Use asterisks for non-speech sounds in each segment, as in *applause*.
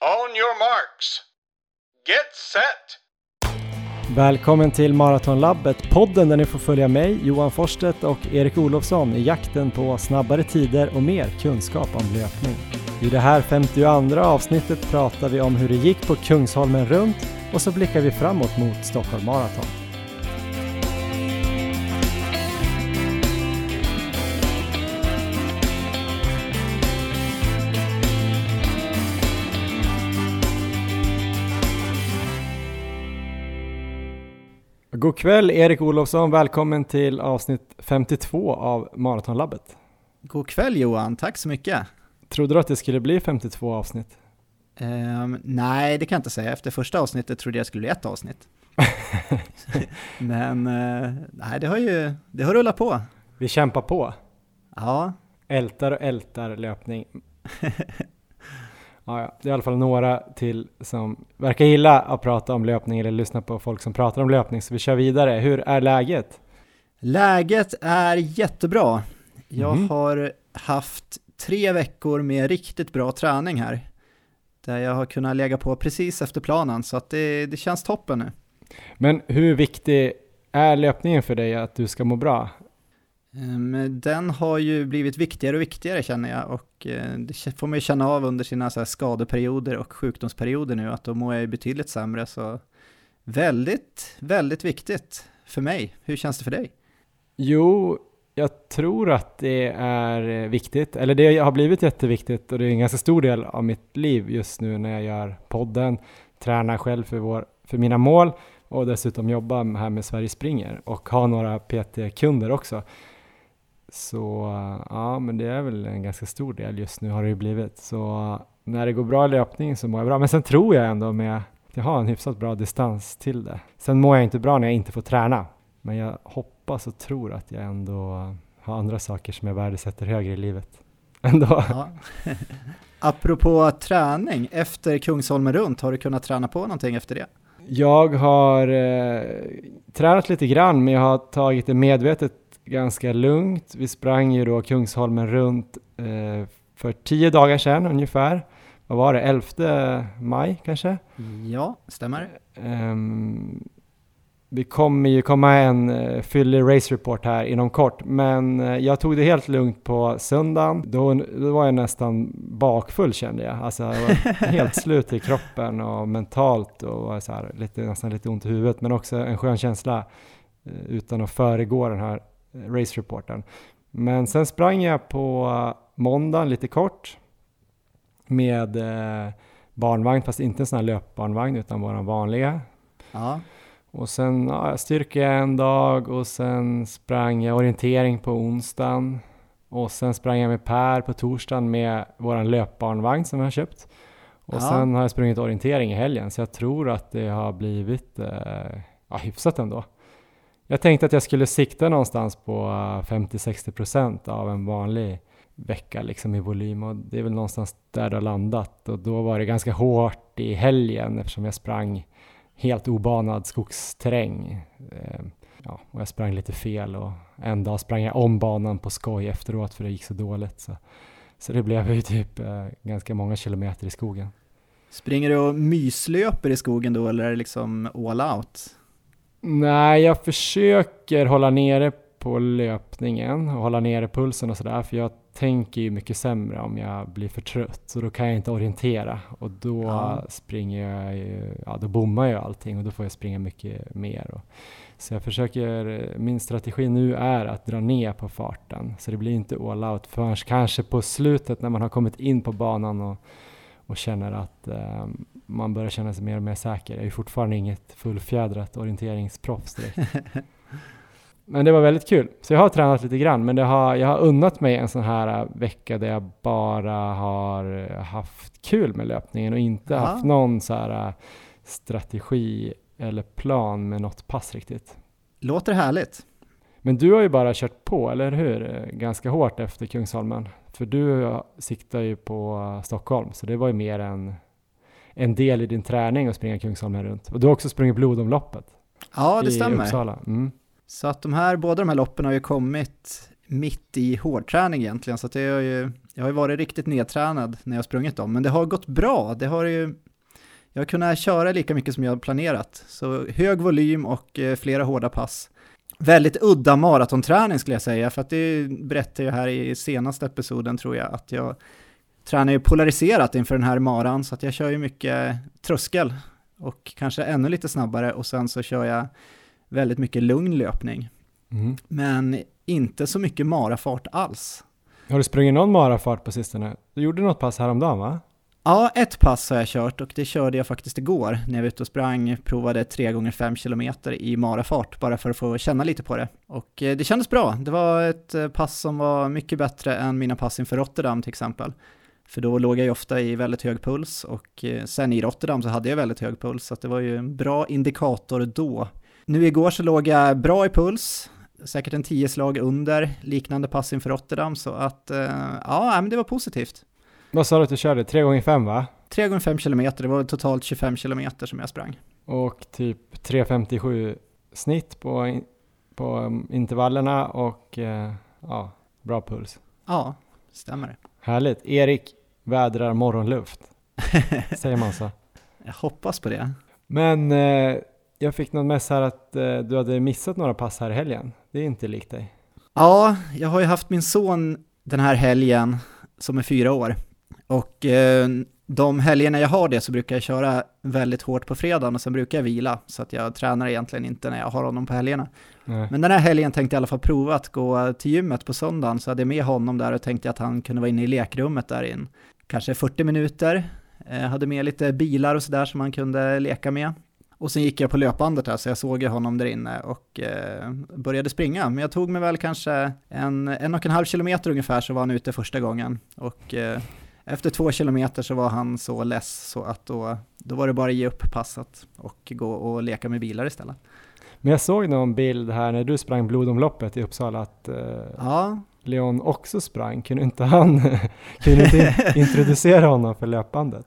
On your marks. Get set! Välkommen till Maratonlabbet, podden där ni får följa mig, Johan Forsstedt och Erik Olofsson i jakten på snabbare tider och mer kunskap om löpning. I det här 52 avsnittet pratar vi om hur det gick på Kungsholmen runt och så blickar vi framåt mot Stockholm Marathon. God kväll Erik Olofsson, välkommen till avsnitt 52 av Maratonlabbet. God kväll Johan, tack så mycket. Trodde du att det skulle bli 52 avsnitt? Um, nej, det kan jag inte säga. Efter första avsnittet trodde jag skulle bli ett avsnitt. *laughs* Men uh, nej, det har ju det har rullat på. Vi kämpar på. Ja. Ältar och ältar löpning. *laughs* Ja, ja, det är i alla fall några till som verkar gilla att prata om löpning eller lyssna på folk som pratar om löpning, så vi kör vidare. Hur är läget? Läget är jättebra. Jag mm. har haft tre veckor med riktigt bra träning här, där jag har kunnat lägga på precis efter planen, så att det, det känns toppen nu. Men hur viktig är löpningen för dig att du ska må bra? Ehm, den har ju blivit viktigare och viktigare känner jag och eh, det får man ju känna av under sina så skadeperioder och sjukdomsperioder nu att då mår jag ju betydligt sämre så väldigt, väldigt viktigt för mig. Hur känns det för dig? Jo, jag tror att det är eh, viktigt, eller det har blivit jätteviktigt och det är en ganska stor del av mitt liv just nu när jag gör podden, tränar själv för, vår, för mina mål och dessutom jobbar här med Sverige springer och har några PT-kunder också. Så ja, men det är väl en ganska stor del just nu har det ju blivit. Så när det går bra i löpning så mår jag bra. Men sen tror jag ändå med att jag har en hyfsat bra distans till det. Sen mår jag inte bra när jag inte får träna. Men jag hoppas och tror att jag ändå har andra saker som jag värdesätter högre i livet. *laughs* Ändå. Ja. Apropå träning, efter Kungsholmen runt, har du kunnat träna på någonting efter det? Jag har eh, tränat lite grann, men jag har tagit det medvetet ganska lugnt. Vi sprang ju då Kungsholmen runt eh, för tio dagar sedan ungefär. Vad var det, 11 maj kanske? Ja, stämmer. Um, vi kommer ju komma en uh, fyllig race report här inom kort, men uh, jag tog det helt lugnt på söndagen. Då, då var jag nästan bakfull kände jag. Alltså jag var *laughs* helt slut i kroppen och mentalt och var så här, lite, nästan lite ont i huvudet, men också en skön känsla uh, utan att föregå den här race-reporten. Men sen sprang jag på måndagen lite kort med eh, barnvagn, fast inte en sån här löpbarnvagn utan bara vanliga. Ja. Och sen ja, styrka en dag och sen sprang jag orientering på onsdagen. Och sen sprang jag med Per på torsdagen med våran löpbarnvagn som jag har köpt. Och ja. sen har jag sprungit orientering i helgen, så jag tror att det har blivit eh, ja, hyfsat ändå. Jag tänkte att jag skulle sikta någonstans på eh, 50-60% av en vanlig vecka liksom i volym och det är väl någonstans där det har landat och då var det ganska hårt i helgen eftersom jag sprang helt obanad skogsterräng. Ehm, ja, och jag sprang lite fel och en dag sprang jag om banan på skoj efteråt för det gick så dåligt. Så, så det blev ju typ eh, ganska många kilometer i skogen. Springer du och myslöper i skogen då eller är det liksom all out? Nej, jag försöker hålla nere på löpningen och hålla nere pulsen och sådär för jag tänker ju mycket sämre om jag blir för trött så då kan jag inte orientera och då ja. springer jag ju, ja då bommar jag allting och då får jag springa mycket mer. Och, så jag försöker, min strategi nu är att dra ner på farten så det blir inte all out förrän kanske på slutet när man har kommit in på banan och, och känner att eh, man börjar känna sig mer och mer säker. Jag är ju fortfarande inget fullfjädrat orienteringsproffs direkt. *laughs* Men det var väldigt kul. Så jag har tränat lite grann, men har, jag har unnat mig en sån här äh, vecka där jag bara har äh, haft kul med löpningen och inte Aha. haft någon så här äh, strategi eller plan med något pass riktigt. Låter härligt. Men du har ju bara kört på, eller hur? Ganska hårt efter Kungsholmen. För du siktar ju på Stockholm, så det var ju mer en, en del i din träning att springa Kungsholmen runt. Och du har också sprungit blodomloppet. Ja, det stämmer. Uppsala. Mm. Så att de här, båda de här loppen har ju kommit mitt i hårdträning egentligen, så att jag, har ju, jag har ju varit riktigt nedtränad när jag sprungit dem, men det har gått bra. Det har ju, jag har kunnat köra lika mycket som jag har planerat, så hög volym och eh, flera hårda pass. Väldigt udda maratonträning skulle jag säga, för att det berättade jag här i senaste episoden tror jag, att jag tränar ju polariserat inför den här maran, så att jag kör ju mycket tröskel och kanske ännu lite snabbare och sen så kör jag väldigt mycket lugn löpning. Mm. Men inte så mycket marafart alls. Har du sprungit någon marafart på sistone? Du gjorde något pass häromdagen va? Ja, ett pass har jag kört och det körde jag faktiskt igår när jag var ute och sprang, provade 3 gånger 5 km i marafart bara för att få känna lite på det. Och eh, det kändes bra. Det var ett eh, pass som var mycket bättre än mina pass inför Rotterdam till exempel. För då låg jag ju ofta i väldigt hög puls och eh, sen i Rotterdam så hade jag väldigt hög puls så det var ju en bra indikator då. Nu igår så låg jag bra i puls, säkert en 10 slag under liknande pass inför Rotterdam så att ja, men det var positivt. Vad sa du att du körde? 3 gånger 5 va? 3 gånger 5 kilometer, det var totalt 25 kilometer som jag sprang. Och typ 3.57 snitt på, på um, intervallerna och uh, ja, bra puls. Ja, stämmer. Härligt. Erik vädrar morgonluft. *laughs* Säger man så? Jag hoppas på det. Men uh, jag fick något mess här att uh, du hade missat några pass här i helgen. Det är inte likt dig. Ja, jag har ju haft min son den här helgen som är fyra år och eh, de helgerna jag har det så brukar jag köra väldigt hårt på fredagen och sen brukar jag vila, så att jag tränar egentligen inte när jag har honom på helgerna. Nej. Men den här helgen tänkte jag i alla fall prova att gå till gymmet på söndagen, så hade jag med honom där och tänkte att han kunde vara inne i lekrummet där in kanske 40 minuter. Jag hade med lite bilar och sådär som han kunde leka med. Och sen gick jag på löpbandet där, så jag såg honom där inne och eh, började springa. Men jag tog mig väl kanske en, en och en halv kilometer ungefär så var han ute första gången. Och eh, efter två kilometer så var han så less så att då, då var det bara att ge upp passet och gå och leka med bilar istället. Men jag såg någon bild här när du sprang blodomloppet i Uppsala att eh, ja. Leon också sprang. Kunde inte han *laughs* kunde inte *laughs* introducera honom för löpbandet?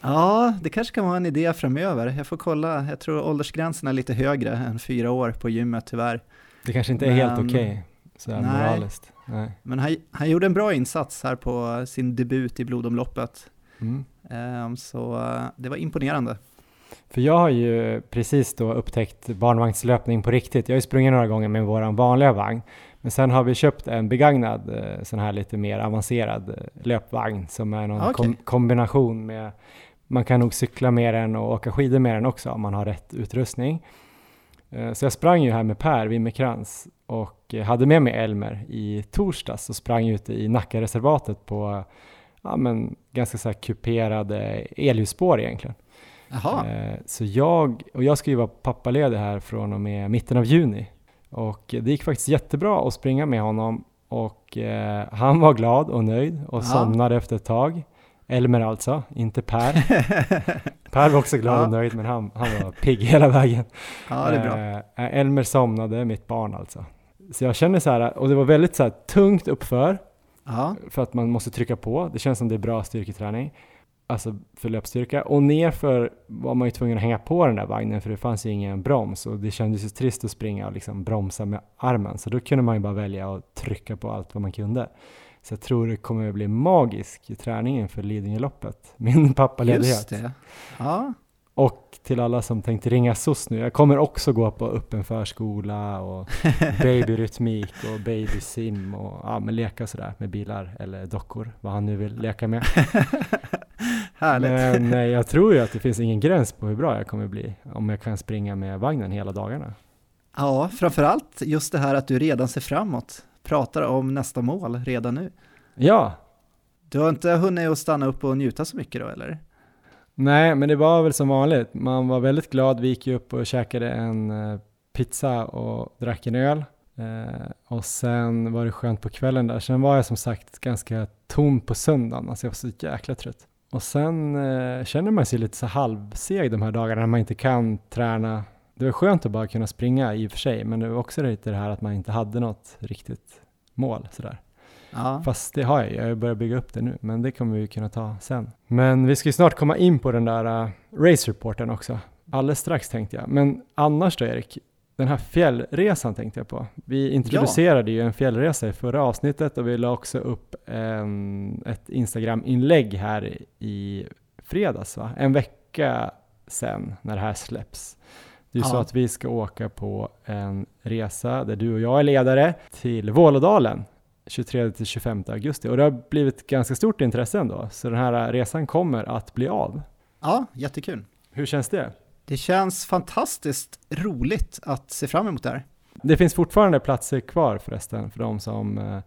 Ja, det kanske kan vara en idé framöver. Jag får kolla. Jag tror åldersgränsen är lite högre än fyra år på gymmet tyvärr. Det kanske inte är Men, helt okej, okay, sådär nej, moraliskt. Nej. Men han, han gjorde en bra insats här på sin debut i blodomloppet. Mm. Um, så uh, det var imponerande. För jag har ju precis då upptäckt barnvagnslöpning på riktigt. Jag har ju sprungit några gånger med vår vanliga vagn. Men sen har vi köpt en begagnad eh, sån här lite mer avancerad eh, löpvagn som är någon okay. kom kombination med man kan nog cykla med den och åka skidor med den också om man har rätt utrustning. Eh, så jag sprang ju här med Per Wimmerkrans och hade med mig Elmer i torsdags och sprang ute i Nackareservatet på ja, men ganska så här kuperade elljusspår egentligen. Jaha. Eh, så jag, och jag ska ju vara pappaledig här från och med mitten av juni och det gick faktiskt jättebra att springa med honom och eh, han var glad och nöjd och ja. somnade efter ett tag. Elmer alltså, inte Per. *laughs* per var också glad ja. och nöjd, men han, han var pigg hela vägen. Ja, det är bra. Eh, Elmer somnade, mitt barn alltså. Så jag känner så här, och det var väldigt så här tungt uppför, ja. för att man måste trycka på. Det känns som det är bra styrketräning, alltså för löpstyrka. Och nerför var man ju tvungen att hänga på den där vagnen, för det fanns ju ingen broms och det kändes ju trist att springa och liksom bromsa med armen. Så då kunde man ju bara välja att trycka på allt vad man kunde. Så jag tror det kommer att bli magisk i träningen för Lidingöloppet. *laughs* Min pappaledighet. Just det. Ja. Och till alla som tänkte ringa SOS nu, jag kommer också gå på öppen förskola och *laughs* babyrytmik och babysim och ja, men leka sådär med bilar eller dockor, vad han nu vill leka med. *laughs* Härligt. Men nej, jag *laughs* tror ju att det finns ingen gräns på hur bra jag kommer bli om jag kan springa med vagnen hela dagarna. Ja, framförallt just det här att du redan ser framåt pratar om nästa mål redan nu. Ja. Du har inte hunnit att stanna upp och njuta så mycket då eller? Nej, men det var väl som vanligt. Man var väldigt glad. Vi gick ju upp och käkade en eh, pizza och drack en öl. Eh, och sen var det skönt på kvällen där. Sen var jag som sagt ganska tom på söndagen. Alltså jag var så jäkla trött. Och sen eh, känner man sig lite så halvseg de här dagarna när man inte kan träna det var skönt att bara kunna springa i och för sig, men det var också lite det här att man inte hade något riktigt mål sådär. Ja. Fast det har jag, jag börjar bygga upp det nu, men det kommer vi kunna ta sen. Men vi ska ju snart komma in på den där uh, race-reporten också, alldeles strax tänkte jag. Men annars då Erik, Den här fjällresan tänkte jag på. Vi introducerade ja. ju en fjällresa i förra avsnittet och vi la också upp en, ett Instagram-inlägg här i fredags, va? en vecka sen när det här släpps. Är ja. så att vi ska åka på en resa där du och jag är ledare till Vålådalen 23 till 25 augusti och det har blivit ganska stort intresse ändå, så den här resan kommer att bli av. Ja, jättekul. Hur känns det? Det känns fantastiskt roligt att se fram emot det här. Det finns fortfarande platser kvar förresten för de som eh,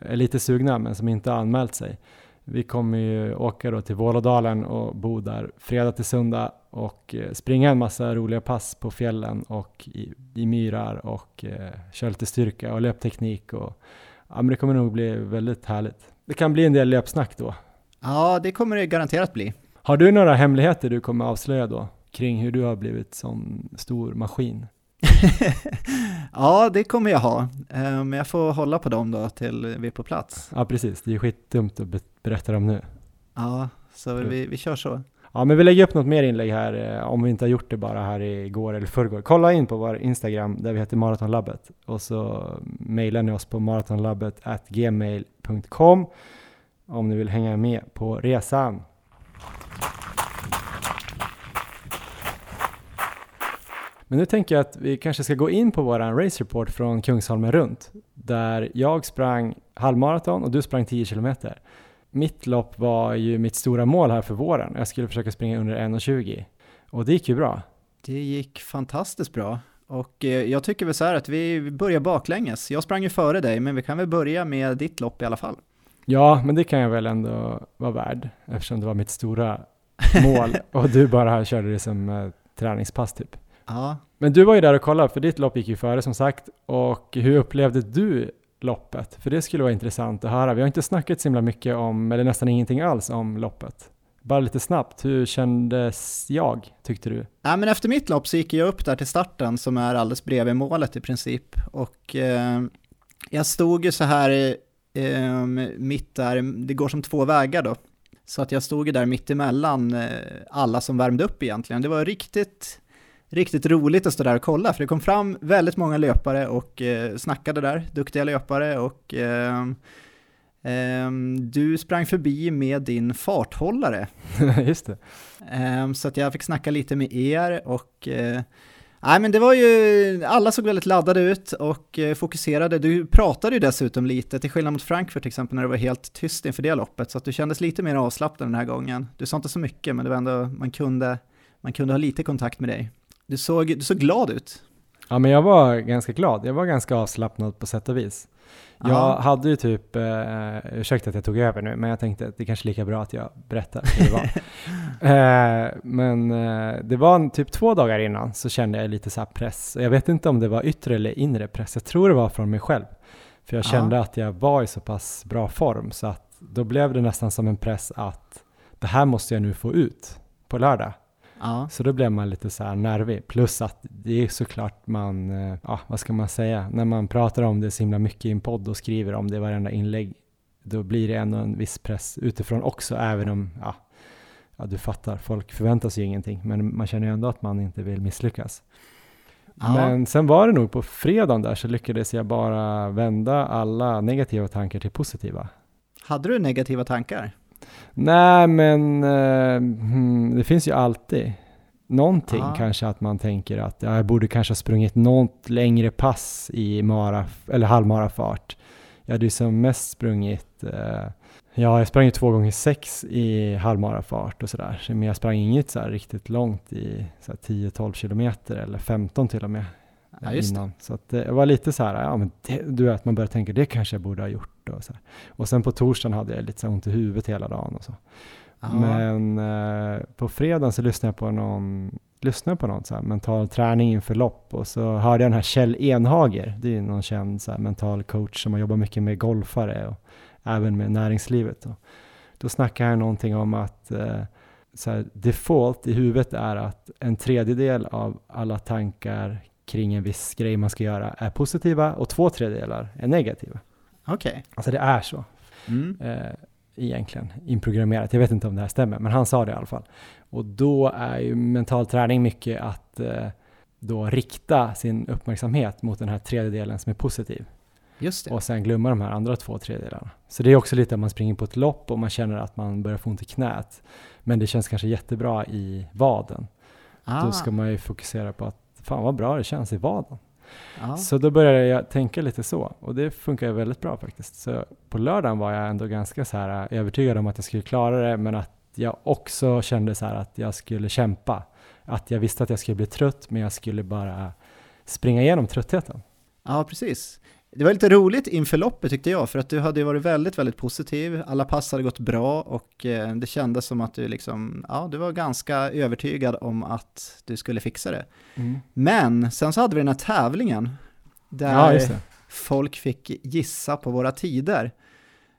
är lite sugna men som inte har anmält sig. Vi kommer ju åka då till Vålådalen och bo där fredag till söndag och eh, springa en massa roliga pass på fjällen och i, i myrar och eh, köra lite styrka och löpteknik och ja, det kommer nog bli väldigt härligt. Det kan bli en del löpsnack då. Ja, det kommer det garanterat bli. Har du några hemligheter du kommer avslöja då kring hur du har blivit som stor maskin? *laughs* ja, det kommer jag ha. Eh, men jag får hålla på dem då till vi är på plats. Ja, precis. Det är skitdumt att berätta dem nu. Ja, så vi, vi kör så. Ja, men vi lägger upp något mer inlägg här eh, om vi inte har gjort det bara här igår eller förrgår. Kolla in på vår Instagram där vi heter Maratonlabbet och så mejlar ni oss på maratonlabbet gmail.com om ni vill hänga med på resan. Men nu tänker jag att vi kanske ska gå in på vår race report från Kungsholmen runt, där jag sprang halvmaraton och du sprang 10 kilometer. Mitt lopp var ju mitt stora mål här för våren. Jag skulle försöka springa under 1.20 och det gick ju bra. Det gick fantastiskt bra och eh, jag tycker väl så här att vi börjar baklänges. Jag sprang ju före dig, men vi kan väl börja med ditt lopp i alla fall. Ja, men det kan jag väl ändå vara värd eftersom det var mitt stora mål *laughs* och du bara körde det som eh, träningspass typ. Ja. Men du var ju där och kollade, för ditt lopp gick ju före som sagt. Och hur upplevde du loppet? För det skulle vara intressant att höra. Vi har inte snackat så himla mycket om, eller nästan ingenting alls om loppet. Bara lite snabbt, hur kändes jag, tyckte du? Ja, men efter mitt lopp så gick jag upp där till starten som är alldeles bredvid målet i princip. Och eh, jag stod ju så här eh, mitt där, det går som två vägar då. Så att jag stod ju där mitt emellan eh, alla som värmde upp egentligen. Det var riktigt riktigt roligt att stå där och kolla, för det kom fram väldigt många löpare och eh, snackade där, duktiga löpare och eh, eh, du sprang förbi med din farthållare. *laughs* Just det. Ehm, så att jag fick snacka lite med er och eh, Nej men det var ju, alla såg väldigt laddade ut och eh, fokuserade. Du pratade ju dessutom lite, till skillnad mot Frankfurt till exempel när det var helt tyst inför det loppet, så att du kändes lite mer avslappnad den här gången. Du sa inte så mycket, men det var ändå, man kunde, man kunde ha lite kontakt med dig. Du såg, du såg glad ut. Ja, men jag var ganska glad. Jag var ganska avslappnad på sätt och vis. Jag Aha. hade ju typ, eh, ursäkta att jag tog över nu, men jag tänkte att det är kanske är lika bra att jag berättar hur det var. *laughs* eh, men eh, det var typ två dagar innan så kände jag lite så press. Jag vet inte om det var yttre eller inre press. Jag tror det var från mig själv. För jag kände Aha. att jag var i så pass bra form så att då blev det nästan som en press att det här måste jag nu få ut på lördag. Ja. Så då blev man lite så här nervig. Plus att det är såklart man, eh, ja vad ska man säga, när man pratar om det så himla mycket i en podd och skriver om det i varenda inlägg, då blir det ändå en viss press utifrån också, även om, ja, ja du fattar, folk förväntar sig ju ingenting, men man känner ju ändå att man inte vill misslyckas. Ja. Men sen var det nog på fredagen där så lyckades jag bara vända alla negativa tankar till positiva. Hade du negativa tankar? Nej, men uh, det finns ju alltid någonting ah. kanske att man tänker att ja, jag borde kanske ha sprungit något längre pass i mara eller halvmarafart. Jag hade ju som mest sprungit, uh, ja jag sprang ju två gånger sex i halvmarafart och sådär. Men jag sprang inget så riktigt långt i 10-12 kilometer eller 15 till och med. Ja, innan. Så det var lite så här, ja men det, du vet, man börjar tänka det kanske jag borde ha gjort. Och, så här. och sen på torsdagen hade jag lite så ont i huvudet hela dagen och så. Aha. Men eh, på fredagen så lyssnade jag på någon, lyssnade på någon så här mental träning inför lopp och så hörde jag den här Kjell Enhager, det är någon känd så här mental coach som har jobbat mycket med golfare och även med näringslivet. Och då snackade han någonting om att eh, så här, default i huvudet är att en tredjedel av alla tankar kring en viss grej man ska göra är positiva och två tredjedelar är negativa. Okej. Okay. Alltså det är så. Mm. Eh, egentligen inprogrammerat. Jag vet inte om det här stämmer, men han sa det i alla fall. Och då är ju mental träning mycket att eh, då rikta sin uppmärksamhet mot den här tredjedelen som är positiv. Just det. Och sen glömma de här andra två tredjedelarna. Så det är också lite att man springer på ett lopp och man känner att man börjar få ont i knät. Men det känns kanske jättebra i vaden. Ah, Då ska man ju fokusera på att fan vad bra det känns i vaden. Ah. Så då började jag tänka lite så och det funkar väldigt bra faktiskt. Så på lördagen var jag ändå ganska så här äh, övertygad om att jag skulle klara det men att jag också kände så här att jag skulle kämpa. Att jag visste att jag skulle bli trött men jag skulle bara springa igenom tröttheten. Ja, precis. Det var lite roligt inför loppet tyckte jag, för att du hade varit väldigt, väldigt positiv. Alla pass hade gått bra och eh, det kändes som att du liksom, ja, du var ganska övertygad om att du skulle fixa det. Men sen så hade vi den här tävlingen där Ja, folk fick gissa på våra tider.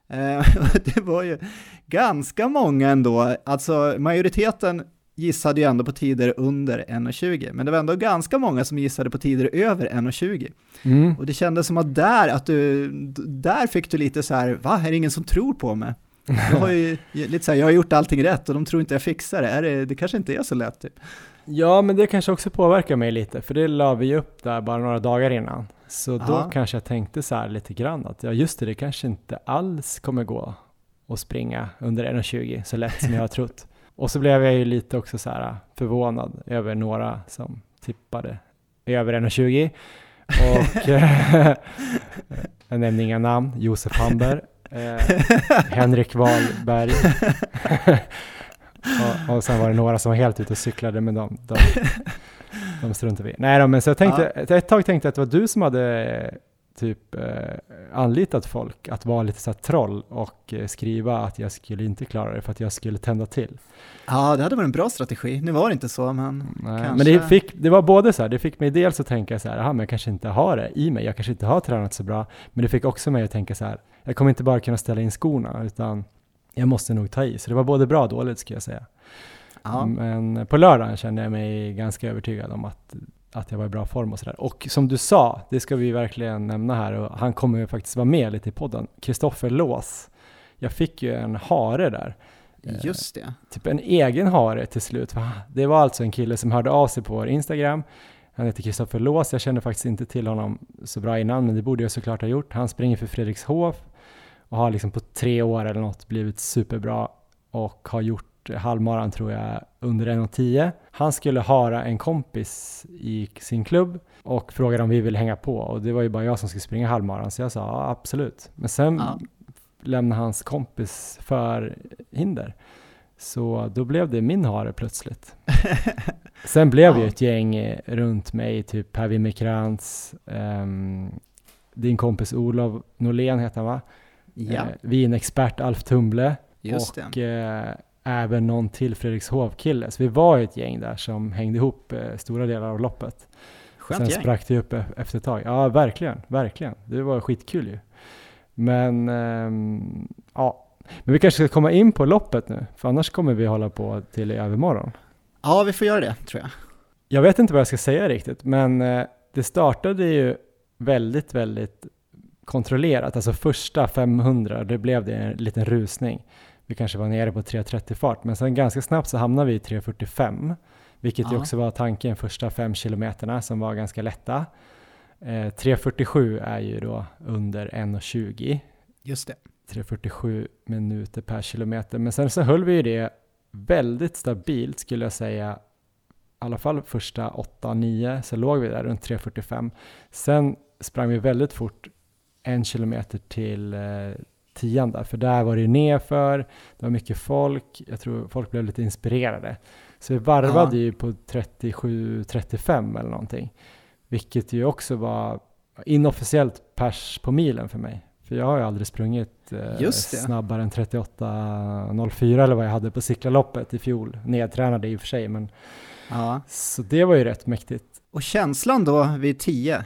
Eh, *laughs* det var ju ganska många ändå, alltså majoriteten gissade ju ändå på tider under 1.20, men det var ändå ganska många som gissade på tider över 1.20. Mm. Och det kändes som att där, att du, där fick du lite så här, va, är det ingen som tror på mig? Jag har ju lite så här, jag har gjort allting rätt och de tror inte jag fixar det. Är det, det kanske inte är så lätt typ. Ja, men det kanske också påverkar mig lite, för det la vi upp där bara några dagar innan. Så då kanske jag tänkte så här lite grann att ja, just det, det kanske inte alls kommer gå att springa under 1.20 så lätt som jag har trott. Och så blev jag ju lite också så här förvånad över några som tippade över 1.20. Och *laughs* eh, jag nämner inga namn, Josef Hamber, eh, Henrik Wahlberg. *laughs* och, och sen var det några som var helt ute och cyklade, men de, de, de struntade vi. Nej då, men så jag tänkte, ett tag tänkte jag att det var du som hade typ eh, anlitat folk att vara lite så troll och eh, skriva att jag skulle inte klara det för att jag skulle tända till. Ja, det hade varit en bra strategi. Nu var det inte så, men Nej, kanske. Men det, fick, det var både så här, det fick mig dels att tänka så här, aha, men jag kanske inte har det i mig, jag kanske inte har tränat så bra, men det fick också mig att tänka så här, jag kommer inte bara kunna ställa in skorna, utan jag måste nog ta i. Så det var både bra och dåligt skulle jag säga. ja. Men på lördagen kände jag mig ganska övertygad om att, att jag var i bra form och sådär. Och som du sa, det ska vi verkligen nämna här, och han kommer ju faktiskt vara med lite i podden, Kristoffer Lås. Jag fick ju en hare där just det. typ en egen hare till slut. Det var alltså en kille som hörde av sig på vår Instagram. Han heter Kristoffer Lås. Jag kände faktiskt inte till honom så bra innan, men det borde jag såklart ha gjort. Han springer för Fredrikshof och har liksom på tre år eller något blivit superbra och har gjort halvmaran tror jag under 1.10. Han skulle hara en kompis i sin klubb och frågade om vi ville hänga på och det var ju bara jag som skulle springa halvmaran så jag sa ja, absolut. Men sen Ja. lämnade hans kompis för hinder. Så då blev det min hare plötsligt. *laughs* Sen blev Ja. ju ett gäng runt mig, typ Per Wimmerkrantz, ehm, din kompis Olof Norlén heter han va? Ja, Eh, vinexpert Alf Tumble just och eh, även någon till Fredrikshov-kille. Så vi var ett gäng där som hängde ihop eh, stora delar av loppet. Skönt Sen gäng. sprack det upp e- efter ett tag. Ja, verkligen, verkligen. Det var skitkul ju. Men, ehm, ja. Men vi kanske ska komma in på loppet nu, för annars kommer vi hålla på till i övermorgon. Ja, vi får göra det, tror jag. Jag vet inte vad jag ska säga riktigt, men eh, det startade ju väldigt, väldigt kontrollerat. Alltså första 500, det blev det en liten rusning. Vi kanske var nere på 3.30 fart, men sen ganska snabbt så hamnade vi i 3.45, vilket ju Ja. också var tanken första fem kilometerna som var ganska lätta. Eh, 3.47 är ju då under 1.20, Just det. 3.47 minuter per kilometer. Men sen så höll vi ju det väldigt stabilt skulle jag säga. I alla fall första 8-9 så låg vi där runt 3.45. Sen sprang vi väldigt fort en kilometer till eh, tian där, för där var det ju nerför, det var mycket folk, jag tror folk blev lite inspirerade. Så vi varvade Ja. ju på 37-35 eller någonting, vilket ju också var inofficiellt pers på milen för mig. För jag har ju aldrig sprungit eh, snabbare än 38.04 eller vad jag hade på cyklaloppet i fjol. Nedtränade i och för sig, men Ja. så det var ju rätt mäktigt. Och känslan då vid 10?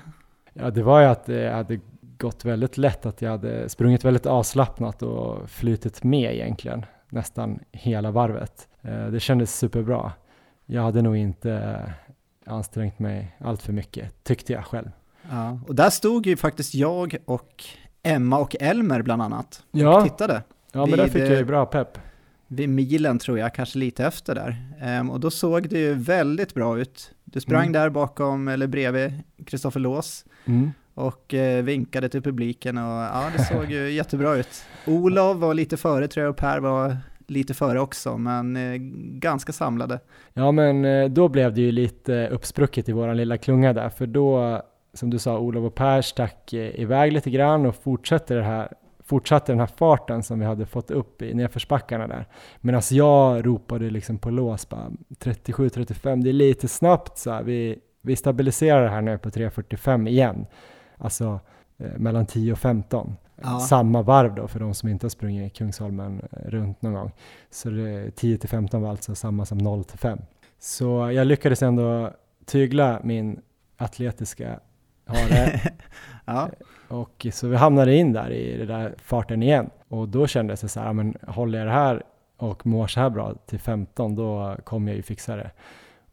Ja, det var ju att det hade gått väldigt lätt, att jag hade sprungit väldigt avslappnat och flutit med egentligen nästan hela varvet. Eh, Det kändes superbra. Jag hade nog inte ansträngt mig allt för mycket, tyckte jag själv. Ja. Och där stod ju faktiskt jag och Emma och Elmer bland annat och Ja, tittade. ja men där fick jag ju eh, bra pepp. Vid milen tror jag, kanske lite efter där. Ehm, och då såg det ju väldigt bra ut. Du sprang Mm. där bakom, eller bredvid, Kristoffer Lås Mm och eh, vinkade till publiken och ja, det såg ju *laughs* jättebra ut. Olof var lite före tror jag och Per var lite före också, men eh, ganska samlade. Ja men eh, då blev det ju lite uppsprucket i våran lilla klunga där, för då, som du sa, Olof och Per stack eh, iväg lite grann och fortsatte, det här, fortsatte den här farten som vi hade fått upp i nedförsbackarna där. Medan jag ropade liksom på lås bara 37-35, det är lite snabbt så här. Vi, vi stabiliserar det här nu på 3.45 igen. Alltså eh, mellan 10 och 15. Ja. Samma varv då för de som inte har sprungit Kungsholmen eh, runt någon gång. Så det, 10 till 15 var alltså samma som 0 till 5. Så jag lyckades ändå tygla min atletiska hare *laughs* ja, och så vi hamnade in där i den där farten igen. Och då kändes det så här, men håller jag det här och mår så här bra till 15 då kommer jag ju fixa det.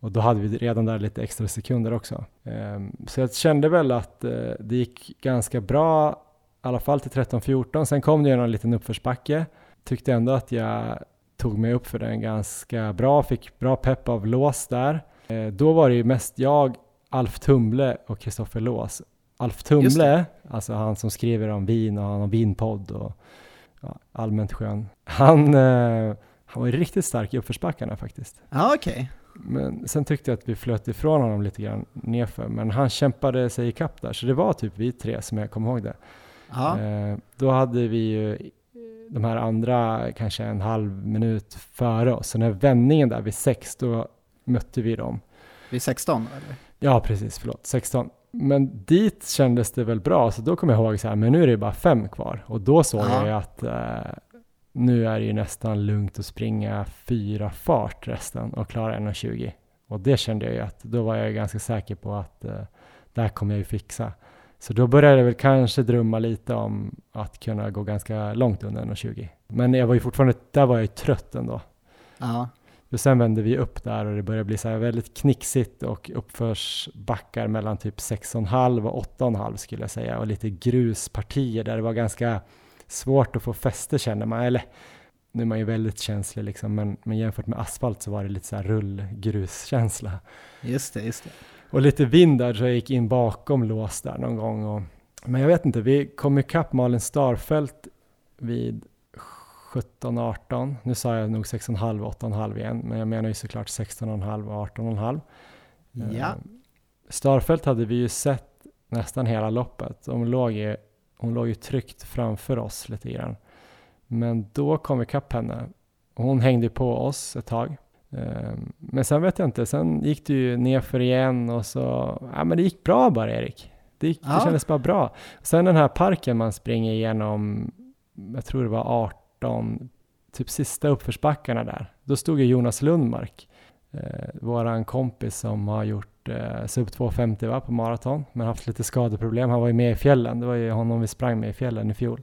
Och då hade vi redan där lite extra sekunder också. Ehm, så jag kände väl att eh, det gick ganska bra, i alla fall till 13-14. Sen kom det ju en liten uppförsbacke. Tyckte ändå att jag tog mig upp för den ganska bra, fick bra pepp av lås där. Eh, då var det ju mest jag, Alf Tumble och Kristoffer Lås. Alf Tumble, alltså han som skriver om vin och han har vinpodd och ja, allmänt skön. Han, eh, han var ju riktigt stark i uppförsbackarna faktiskt. ja okej. Men sen tyckte jag att vi flöt ifrån honom lite grann nerför, men han kämpade sig ikapp där, så det var typ vi tre som jag kommer ihåg det. Ja, Eh, då hade vi ju de här andra kanske en halv minut före oss, så när vändningen där vid sex, då mötte vi dem. vid 16 eller? Ja, precis, förlåt, 16. Men dit kändes det väl bra, så då kom jag ihåg så här, men nu är det bara fem kvar. Och då såg Ja. jag att eh, nu är det ju nästan lugnt att springa fyra fart resten och klara 1.20. Och det kände jag ju att då var jag ganska säker på att eh, det här kommer jag ju fixa. Så då började jag väl kanske drömma lite om att kunna gå ganska långt under 1.20. Men jag var ju fortfarande, där var jag ju trött ändå. Ja, För sen vände vi upp där och det började bli så här väldigt knixigt och uppförsbackar mellan typ 6,5 och 8,5 skulle jag säga och lite gruspartier där det var ganska svårt att få fäste känner man. Eller nu är man ju väldigt känslig liksom men, men jämfört med asfalt så var det lite så här rullgruskänsla. just det, just det. Och lite vind där så jag gick in bakom lås där någon gång. Och, men jag vet inte, vi kom ikapp Malin Starfelt vid 17-18. Nu sa jag nog 6,5 och 8,5 igen, men jag menar ju såklart 16,5 och 18,5. Ja, Eh, Starfelt hade vi ju sett nästan hela loppet. Hon låg ju, hon låg ju tryckt framför oss lite grann. Men då kom vi ikapp henne hon hängde på oss ett tag. Eh, Men sen vet jag inte, sen gick det ju nerför igen och så, ja men det gick bra bara Erik. Det, gick, det Ja. kändes bara bra. Sen den här parken man springer igenom, jag tror det var 18, typ sista uppförsbackarna där. Då stod ju Jonas Lundmark, eh, våran kompis som har gjort eh, sub 2.50 va, på maraton, men haft lite skadeproblem. Han var ju med i fjällen, det var ju honom vi sprang med i fjällen i fjol.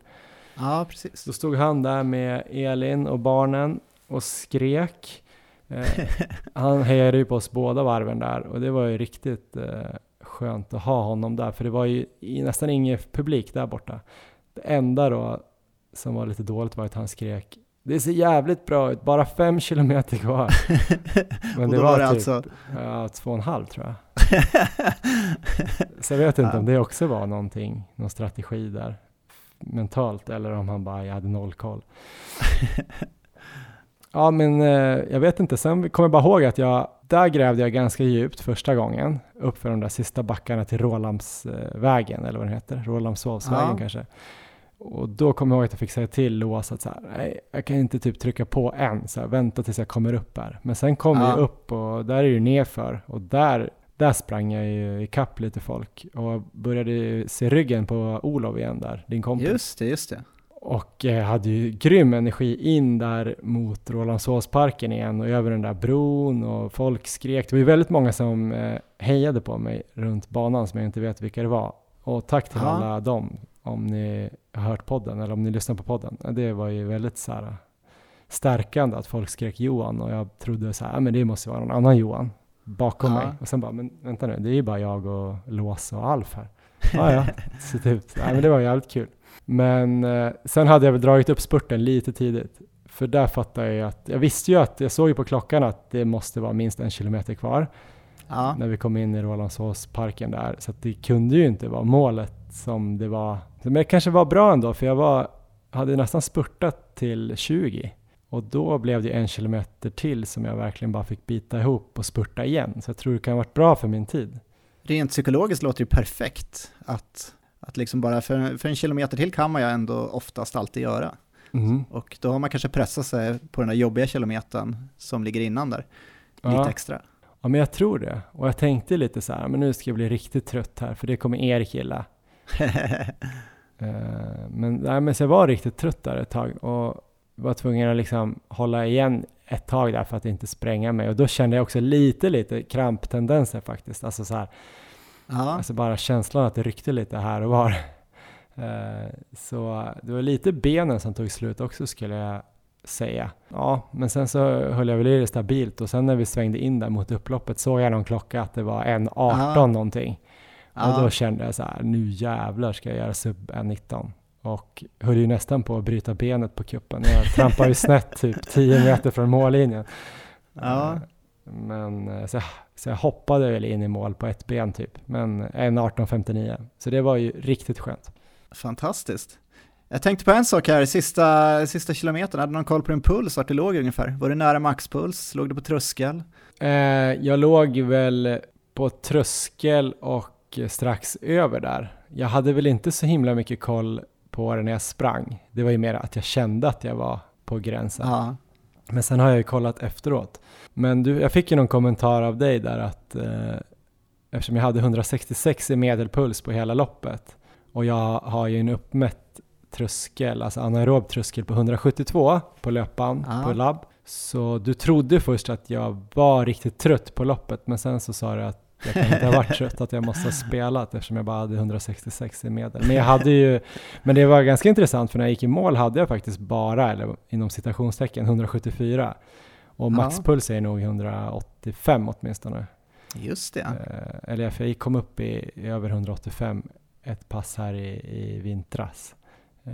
ja precis. Så stod han där med Elin och barnen och skrek. Eh, *laughs* han hejade ju på oss båda varven där och det var ju riktigt eh, skönt att ha honom där för det var ju nästan ingen publik där borta. Det enda då som var lite dåligt var att han skrek det ser jävligt bra ut, bara fem kilometer kvar. *laughs* Men det var, var det typ alltså... ja, två och en halv tror jag. *laughs* Så jag vet inte Ja. om det också var någonting, någon strategi där mentalt eller om han bara, jag hade noll koll. *laughs* ja men eh, jag vet inte, sen kommer jag bara ihåg att jag, där grävde jag ganska djupt första gången, upp för de där sista backarna till Rålambsvägen eller vad den heter, Rålambshovsvägen Ja. kanske. Och då kommer jag ihåg att jag fick säga till Lås att så här, nej, jag kan inte typ trycka på än, så här, vänta tills jag kommer upp här. Men sen kom Ja. jag upp och där är det ju nerför och där, där sprang jag ju ikapp lite folk och började se ryggen på Olof igen där, din kompis. Just det, just det. Och jag hade ju grym energi in där mot Rålambshovsparken igen och över den där bron och folk skrek. Det var ju väldigt många som eh, hejade på mig runt banan som jag inte vet vilka det var. Och tack till Ja. alla dem om ni har hört podden eller om ni lyssnar på podden. Det var ju väldigt så här stärkande att folk skrek Johan och jag trodde så här, "Ja, men det måste vara någon annan Johan bakom Ja. mig. Och sen bara, men vänta nu, det är ju bara jag och Lås och Alf här. *laughs* Ja, ja, sett ut. Nej, men det var jävligt kul. Men eh, sen hade jag väl dragit upp spurten lite tidigt. För där fattade jag ju att, jag visste ju att, jag såg ju på klockan att det måste vara minst en kilometer kvar. Ja. när vi kom in i Rålambshovsparken där. Så att det kunde ju inte vara målet som det var. Men det kanske var bra ändå, för jag var, hade nästan spurtat till 20. Och då blev det en kilometer till som jag verkligen bara fick bita ihop och spurta igen. Så jag tror det kan ha varit bra för min tid. Rent psykologiskt låter det perfekt att, att liksom bara för, för en kilometer till kan man ju ändå oftast alltid göra. Mm. Och då har man kanske pressat sig på den där jobbiga kilometern som ligger innan där, lite Ja. extra. Ja, men jag tror det. Och jag tänkte lite så här, men nu ska jag bli riktigt trött här, för det kommer Erik gilla. *laughs* Eh, men, nej, men så jag var riktigt trött där ett tag och var tvungen att liksom hålla igen ett tag där för att inte spränga mig. Och då kände jag också lite, lite kramptendenser faktiskt. Alltså så här, ja, alltså bara känslan att det ryckte lite här och var. *laughs* Eh, så det var lite benen som tog slut också skulle jag säga. Ja, men sen så höll jag väl i det stabilt och sen när vi svängde in där mot upploppet såg jag någon klocka att det var 1.18 Ah. Någonting. Och ja. då kände jag så här, nu jävlar ska jag göra sub 1.19. Och höll ju nästan på att bryta benet på kuppen. Jag trampade ju *laughs* snett typ 10 meter från mållinjen. Ja. Eh, Men eh, så, så jag hoppade väl in i mål på ett ben typ. Men 1.18.59. Så det var ju riktigt skönt. Fantastiskt. Jag tänkte på en sak här, sista, sista kilometern, hade du någon koll på din puls, vart du låg ungefär? Var du nära maxpuls? Låg du på tröskel? Eh, jag låg väl på tröskel och strax över där. Jag hade väl inte så himla mycket koll på det när jag sprang. Det var ju mer att jag kände att jag var på gränsen. Ja. Men sen har jag ju kollat efteråt. Men du, jag fick ju någon kommentar av dig där att eh, eftersom jag hade 166 i medelpuls på hela loppet och jag har ju en uppmätt tröskel, alltså anaerob tröskel på 172 på löpan Ah. på labb. Så du trodde först att jag var riktigt trött på loppet men sen så sa du att jag kan inte ha varit trött, att jag måste ha spelat eftersom jag bara hade 166 i medel. Men jag hade ju, men det var ganska intressant för när jag gick i mål hade jag faktiskt bara, eller inom citationstecken, 174. Och maxpuls är nog 185 åtminstone. Just det. Eh, eller jag kom upp i, i över 185 ett pass här i, i vintras. Eh,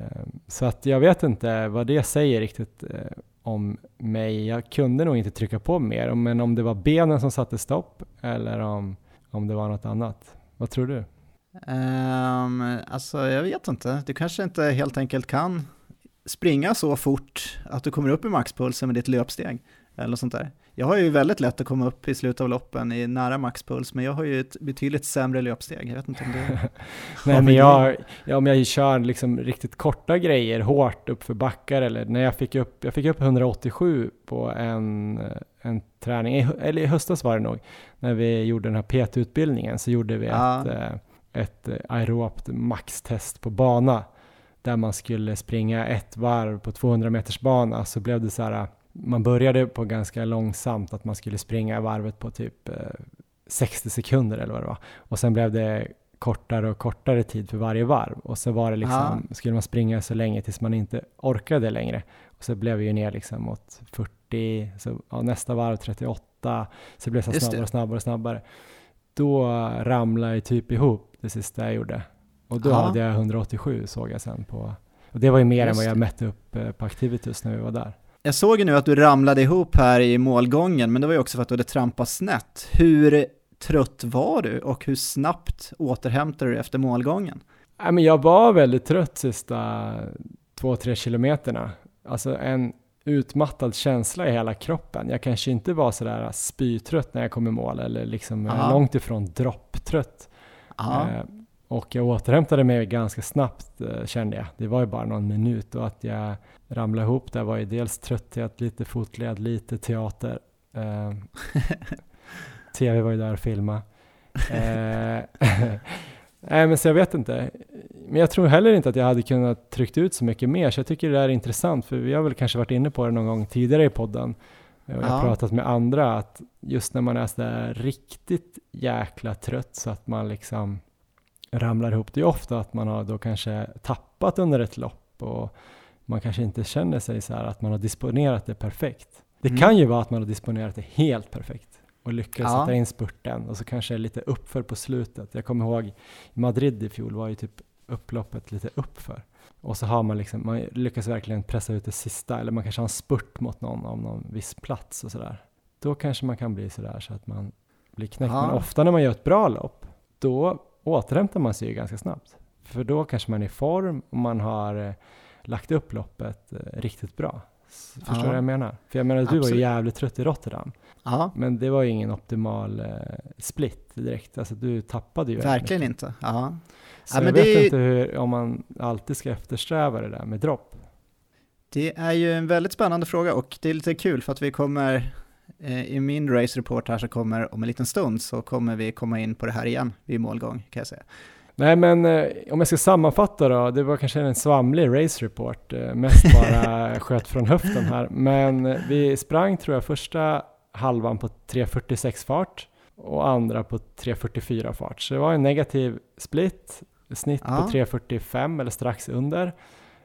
så att jag vet inte vad det säger riktigt eh, om mig. Jag kunde nog inte trycka på mer, men om det var benen som satte stopp eller om, om det var något annat. Vad tror du? Um, alltså jag vet inte, du kanske inte helt enkelt kan springa så fort att du kommer upp i maxpulsen med ditt löpsteg eller sånt där. Jag har ju väldigt lätt att komma upp i slutet av loppen i nära maxpuls, men jag har ju ett betydligt sämre löpsteg. Jag vet inte om det... *laughs* Nej, men jag, ja, om jag kör liksom riktigt korta grejer hårt upp för backar eller när jag fick upp, jag fick upp 187 på en, en träning, eller i höstas var det nog, när vi gjorde den här PT-utbildningen så gjorde vi Ja. ett, eh, ett eh, aerobt maxtest på bana där man skulle springa ett varv på 200 meters bana så blev det så här, man började på ganska långsamt att man skulle springa varvet på typ eh, 60 sekunder eller vad det var och sen blev det kortare och kortare tid för varje varv och så var det liksom, skulle man springa så länge tills man inte orkade längre och så blev vi ju ner liksom mot 40, så ja, nästa varv 38, så det blev så Just snabbare det. och snabbare och snabbare. Då ramlade jag typ ihop det sista jag gjorde och då Ja. hade jag 187 såg jag sen på, och det var ju mer än Just vad jag det. mätte upp eh, på Activitus när vi var där. Jag såg ju nu att du ramlade ihop här i målgången, men det var ju också för att du hade trampat snett. Hur trött var du och hur snabbt återhämtade du dig efter målgången? Nej, men jag var väldigt trött sista två, tre kilometerna. Alltså en utmattad känsla i hela kroppen. Jag kanske inte var sådär spytrött när jag kom i mål eller liksom Ja. långt ifrån dropptrött. Ja, Eh, och jag återhämtade mig ganska snabbt eh, kände jag. Det var ju bara någon minut och att jag ramlade ihop där var ju dels trötthet, lite fotled, lite teater. *laughs* Eh, TV var ju där och filmade. Eh, *laughs* Nej men så jag vet inte. Men jag tror heller inte att jag hade kunnat tryckt ut så mycket mer, så jag tycker det är intressant, för vi har väl kanske varit inne på det någon gång tidigare i podden, jag har Ja. pratat med andra, att just när man är sådär riktigt jäkla trött så att man liksom ramlar ihop, det är ofta att man har då kanske tappat under ett lopp och man kanske inte känner sig så här att man har disponerat det perfekt. Det Mm. kan ju vara att man har disponerat det helt perfekt och lyckats Ja. sätta in spurten och så kanske lite uppför på slutet. Jag kommer ihåg i Madrid i fjol var ju typ upploppet lite uppför. Och så har man liksom, man lyckas verkligen pressa ut det sista, eller man kanske har en spurt mot någon av någon viss plats och sådär. Då kanske man kan bli sådär så att man bli knäckt. Ja. Men ofta när man gör ett bra lopp, då återhämtar man sig ju ganska snabbt. För då kanske man är i form och man har eh, lagt upp loppet eh, riktigt bra. Förstår du Ja. vad jag menar? För jag menar, du var ju Absolut. jävligt trött i Rotterdam. Ja, Men det var ju ingen optimal eh, split direkt. Alltså du tappade ju verkligen mycket. inte. Ja. Så Ja, jag vet är- inte hur, om man alltid ska eftersträva det där med dropp. Det är ju en väldigt spännande fråga och det är lite kul för att vi kommer i min race report här så kommer om en liten stund så kommer vi komma in på det här igen vid målgång kan jag säga. Nej men eh, om jag ska sammanfatta då, det var kanske en svamlig race report, eh, mest bara *laughs* sköt från höften här. Men eh, vi sprang tror jag första halvan på 3.46 fart och andra på 3.44 fart. Så det var en negativ split, snitt Ja. på 3.45 eller strax under.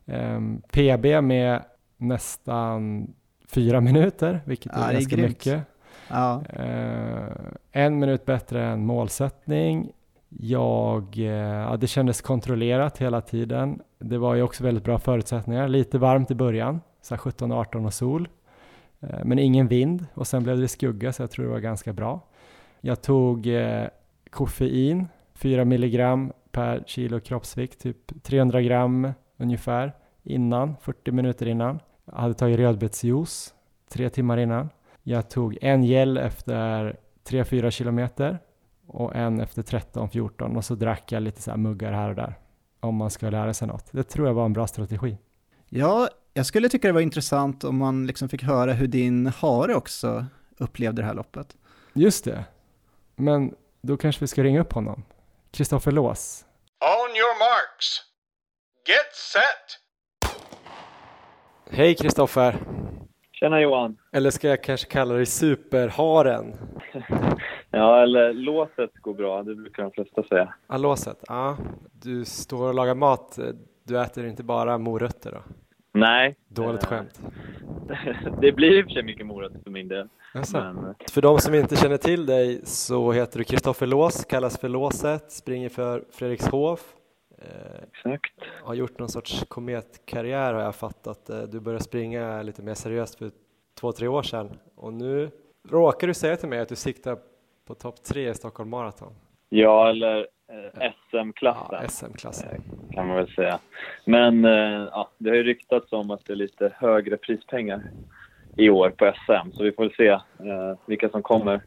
Ehm, PB med nästan fyra minuter, vilket Ja, är är ganska grymt. mycket. Ja, Eh, en minut bättre än målsättning. Jag, eh, ja, det kändes kontrollerat hela tiden. Det var ju också väldigt bra förutsättningar. Lite varmt i början, så här 17-18 och sol. Eh, men ingen vind och sen blev det skugga så jag tror det var ganska bra. Jag tog koffein, 4 milligram per kilo kroppsvikt, typ 300 gram ungefär innan, 40 minuter innan. Jag hade tagit rödbetsjuice tre timmar innan. Jag tog en gel efter 3-4 kilometer och en efter 13-14 och så drack jag lite så här muggar här och där om man ska lära sig något. Det tror jag var en bra strategi. ja, jag skulle tycka det var intressant om man liksom fick höra hur din hare också upplevde det här loppet. Just det. Men då kanske vi ska ringa upp honom. Kristoffer Lås. On your marks. Get set. Hej Kristoffer! Tjena Johan! Eller ska jag kanske kalla dig Superharen? *laughs* Ja, eller låset går bra, det brukar de flesta säga. Ja, låset. Ja, du står och lagar mat. Du äter inte bara morötter då? Nej. Dåligt eh, skämt. *laughs* det blir i och för sig mycket morötter för min del. Jaså? Men, För de som inte känner till dig så heter du Kristoffer Lås, kallas för Låset, springer för Fredrikshof. Eh, exakt. har gjort någon sorts kometkarriär har jag fattat. Eh, Du började springa lite mer seriöst för två, tre år sedan och nu råkar du säga till mig att du siktar på topp tre i Stockholm Marathon. Ja, eller eh, SM-klassen Ja, SM-klassen. kan man väl säga. Men eh, ja, det har ju ryktats om att det är lite högre prispengar i år på SM, så vi får väl se eh, vilka som kommer.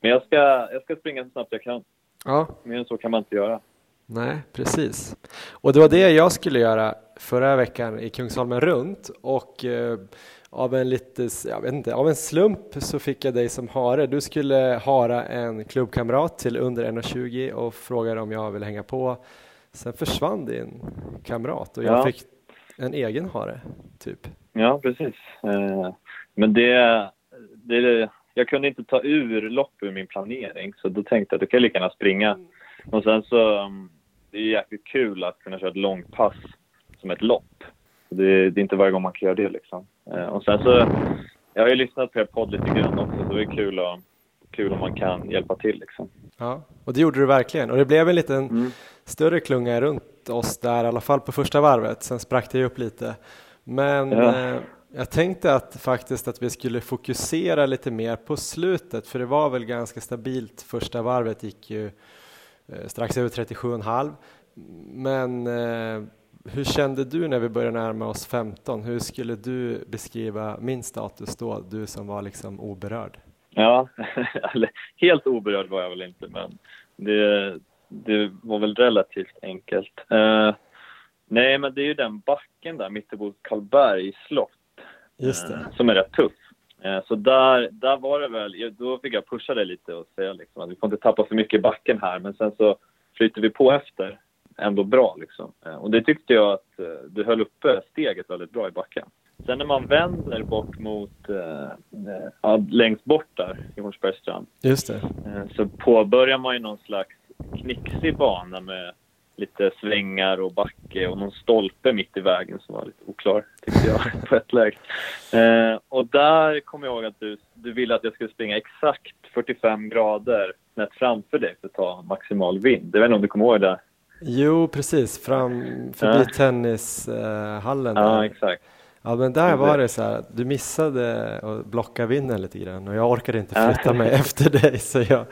Men jag ska, jag ska springa så snabbt jag kan. Ja, Mer än så kan man inte göra. Nej, precis. Och det var det jag skulle göra förra veckan i Kungsholmen runt och eh, av en lite, jag vet inte, av en slump så fick jag dig som hare. Du skulle hara en klubbkamrat till under 1,20 och frågade om jag ville hänga på. Sen försvann din kamrat och jag Ja. fick en egen hare, typ. Ja, precis. Eh, men det, det... Jag kunde inte ta ur lopp ur min planering, så då tänkte jag att du kan lika gärna springa. Och sen så... um, Det är jäkligt kul att kunna köra ett långt pass som ett lopp. Det, det är inte varje gång man kan göra det liksom. Eh, Och sen så... Jag har ju lyssnat på er podd lite grann också, så det är kul, att, kul om man kan hjälpa till liksom. Ja, och det gjorde du verkligen. Och det blev en liten Mm. större klunga runt oss där, i alla fall på första varvet. Sen sprack det ju upp lite. Men Ja. eh, jag tänkte att faktiskt att vi skulle fokusera lite mer på slutet, för det var väl ganska stabilt. Första varvet gick ju strax över 37,5. Men eh, hur kände du när vi började närma oss 15? Hur skulle du beskriva min status då, du som var liksom oberörd? Ja, *laughs* helt oberörd var jag väl inte, men det, det var väl relativt enkelt. Eh, nej, men det är ju den backen där mittemot Karlberg slott eh, som är rätt tuff. Eh, så där, där var det väl, då fick jag pusha dig lite och säga liksom att vi får inte tappa för mycket i backen här, men sen så flyter vi på efter ändå bra liksom. Eh, och det tyckte jag att eh, du höll uppe steget väldigt bra i backen. Sen när man vänder bort mot, ja, längst bort där i Hornsbergsstrand, Just det. så påbörjar man ju någon slags knixig bana med lite svängar och backe och någon stolpe mitt i vägen som var lite oklar, tyckte jag, *laughs* på ett läge. Eh, och där kommer jag ihåg att du, du ville att jag skulle springa exakt 45 grader snett framför dig för att ta maximal vind. Jag vet inte om du kommer ihåg det? Jo, precis. Fram förbi Ja. tennishallen. Ja, där. exakt. Ja men där var det så här, du missade att blocka vinden lite grann och jag orkade inte flytta mig *laughs* efter dig så jag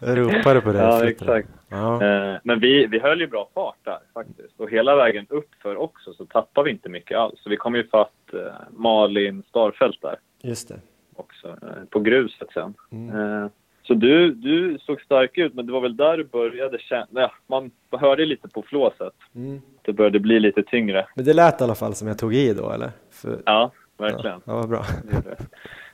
ropade på dig. Ja, exakt. Ja. Eh, Men vi, vi höll ju bra fart där faktiskt. Och hela vägen uppför också så tappade vi inte mycket alls. Så vi kom ju fatt eh, Malin Starfelt där Just det. också, eh, på gruset sen. Mm. Så du, du såg stark ut, men det var väl där du började känna... Ja, man hörde lite på flåset. Mm. Det började bli lite tyngre. Men det lät i alla fall som jag tog i då eller? För, Ja, verkligen. Ja, vad bra. Det det.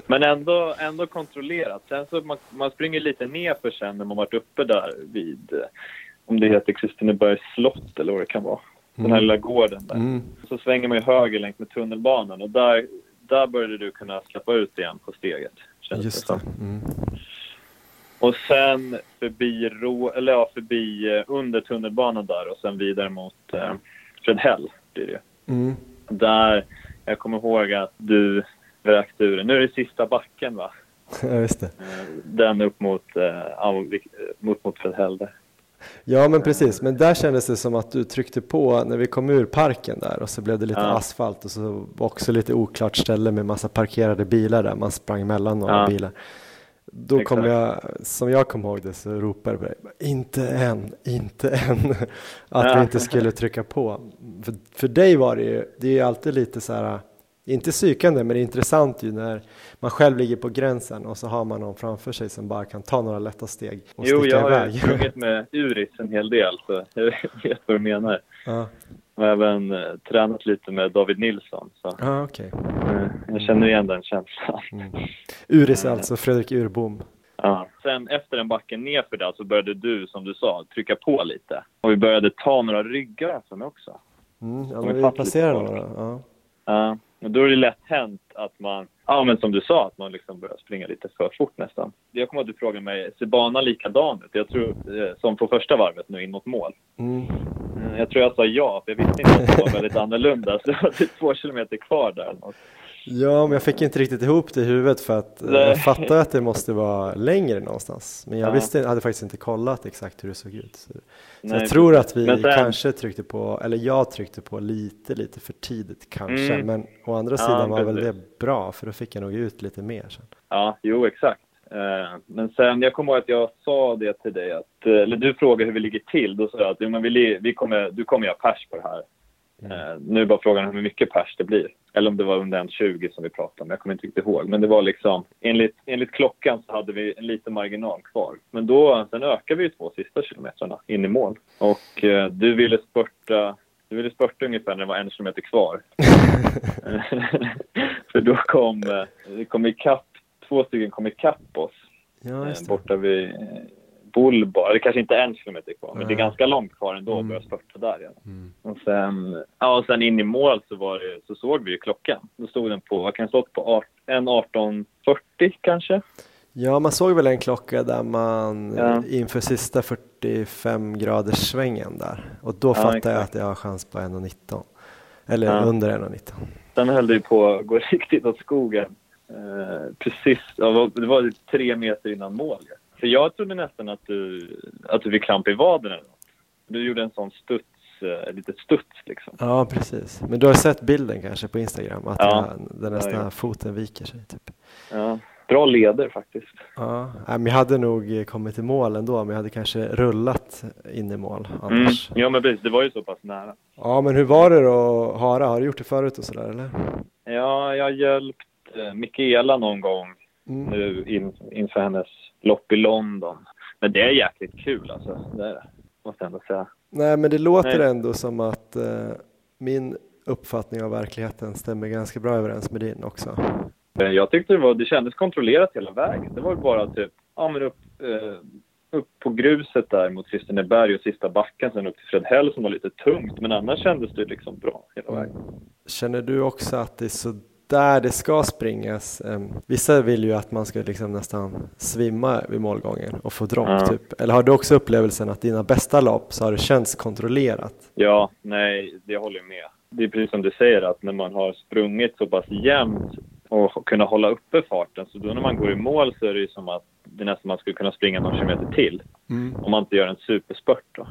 Men ändå, ändå kontrollerat. Sen så man, man springer lite nerför sen när man varit uppe där vid, eh, om det heter Kristinebergs slott eller vad det kan vara. Den här lilla gården där. Mm. Så svänger man ju höger längs med tunnelbanan och där, där började du kunna släppa ut igen på steget. känns Just som. det. Mm. Och sen förbi, Rå, eller ja, förbi eh, under tunnelbanan där och sen vidare mot eh, Fredhäll blir det ju. Mm. Där, jag kommer ihåg att du vräkte ur. Nu är det sista backen va? *laughs* Ja, just det. Eh, Den upp mot, eh, eh, mot, mot Fredhäll. Ja men precis, men där kändes det som att du tryckte på när vi kom ur parken där och så blev det lite Ja. asfalt och så var också lite oklart ställe med massa parkerade bilar där, man sprang mellan några Ja. bilar. Då kom Exakt. jag, som jag kom ihåg det så ropade jag inte än, inte än, *laughs* att Ja. vi inte skulle trycka på. För, för dig var det ju, det är ju alltid lite så här, inte psykande men det är intressant ju när man själv ligger på gränsen och så har man någon framför sig som bara kan ta några lätta steg och Jo, sticka jag har ju iväg. sprungit med Uris en hel del så jag *laughs* vet vad du menar. Ja, Jag har även eh, tränat lite med David Nilsson så ja okej. eh, jag känner igen den känslan. Mm. Uris alltså Fredrik Urbom. Ja. Sen efter en backen nerför där så började du, som du sa, trycka på lite. Och vi började ta några ryggar för mig också. Mm, ja, vi folk. några. Ja. Ja, och då är det lätt hänt att man, ja men som du sa, att man liksom börjar springa lite för fort nästan. Jag kommer att du frågade mig, ser banan likadan ut? Jag tror, eh, som på första varvet nu in mot mål. Mm. Eh, Jag tror jag sa ja, för jag visste inte att det var väldigt annorlunda. Så det var typ två kilometer kvar där. Ja, men jag fick inte riktigt ihop det i huvudet för att Nej. jag fattade att det måste vara längre någonstans. Men jag Ja. visste, hade faktiskt inte kollat exakt hur det såg ut. Så, Nej, jag tror att vi sen- kanske tryckte på, eller jag tryckte på lite, lite för tidigt kanske. Mm. Men å andra Ja, sidan var väl det bra för då fick jag nog ut lite mer sen. Ja, jo exakt. Eh, Men sen, jag kommer ihåg att jag sa det till dig, att, eh, eller du frågade hur vi ligger till. Då sa jag att jo, men vi, vi kommer, du kommer göra pers på det här. Eh, Nu är bara frågan hur mycket pers det blir. Eller om det var under en 20 som vi pratade om, jag kommer inte riktigt ihåg. Men det var liksom, enligt, enligt klockan så hade vi en liten marginal kvar. Men då, sen ökade vi ju två sista kilometrarna in i mål. Och eh, du ville spurta, du ville spurta ungefär när det var en kilometer kvar. *laughs* För då kom, eh, kom ikapp, två stycken kom ikapp oss Ja, eh, borta vid eh, Bullbar. Det kanske inte är en kilometer kvar, men det är ganska långt kvar ändå Mm. börja spurta där igen. Mm. Och sen, ja, och sen in i mål så, var det, så såg vi ju klockan. Då stod den på, vad kan det stått på, en 18.40 kanske? Ja, man såg väl en klocka där man Ja. inför sista 45 graders svängen där. Och då fattade jag att jag har chans på 1.19. Eller Ja. under 1.19. Sen höll det ju på att gå *laughs* riktigt åt skogen. Eh, precis, ja, det var tre meter innan mål. För jag trodde nästan att du, att du fick kramp i vaden eller något. Du gjorde en sån studs, eh, litet studs liksom. Ja, precis. Men du har sett bilden kanske på Instagram? Att Ja. jag, den nästan Ja, foten viker sig typ. Ja, bra leder faktiskt. Ja, men jag hade nog eh, kommit i mål ändå, men jag hade kanske rullat in i mål Mm. annars. Ja men precis, det var ju så pass nära. Ja, men hur var det då hara? Har du gjort det förut och sådär eller? Ja, jag har hjälpt eh, Mikaela någon gång Mm. nu in, inför hennes lopp i London. Men det är jäkligt kul alltså. Det är det. Måste jag ändå säga. Nej, men det låter Nej. ändå som att eh, min uppfattning av verkligheten stämmer ganska bra överens med din också. Eh, Jag tyckte det, var, det kändes kontrollerat hela vägen. Det var bara typ, ja men upp, eh, upp på gruset där mot Kristineberg och sista backen sen upp till Fredhäll som var lite tungt. Men annars kändes det liksom bra hela vägen. Känner du också att det är så där det ska springas? Em, Vissa vill ju att man ska liksom nästan svimma vid målgången och få dropp Ja. typ. Eller har du också upplevelsen att dina bästa lopp så har det känts kontrollerat? Ja, nej, det håller jag med. Det är precis som du säger att när man har sprungit så pass jämnt och kunna hålla uppe farten så då när man går i mål så är det ju som att det är nästan man skulle kunna springa någon kilometer till om man inte gör en superspurt då.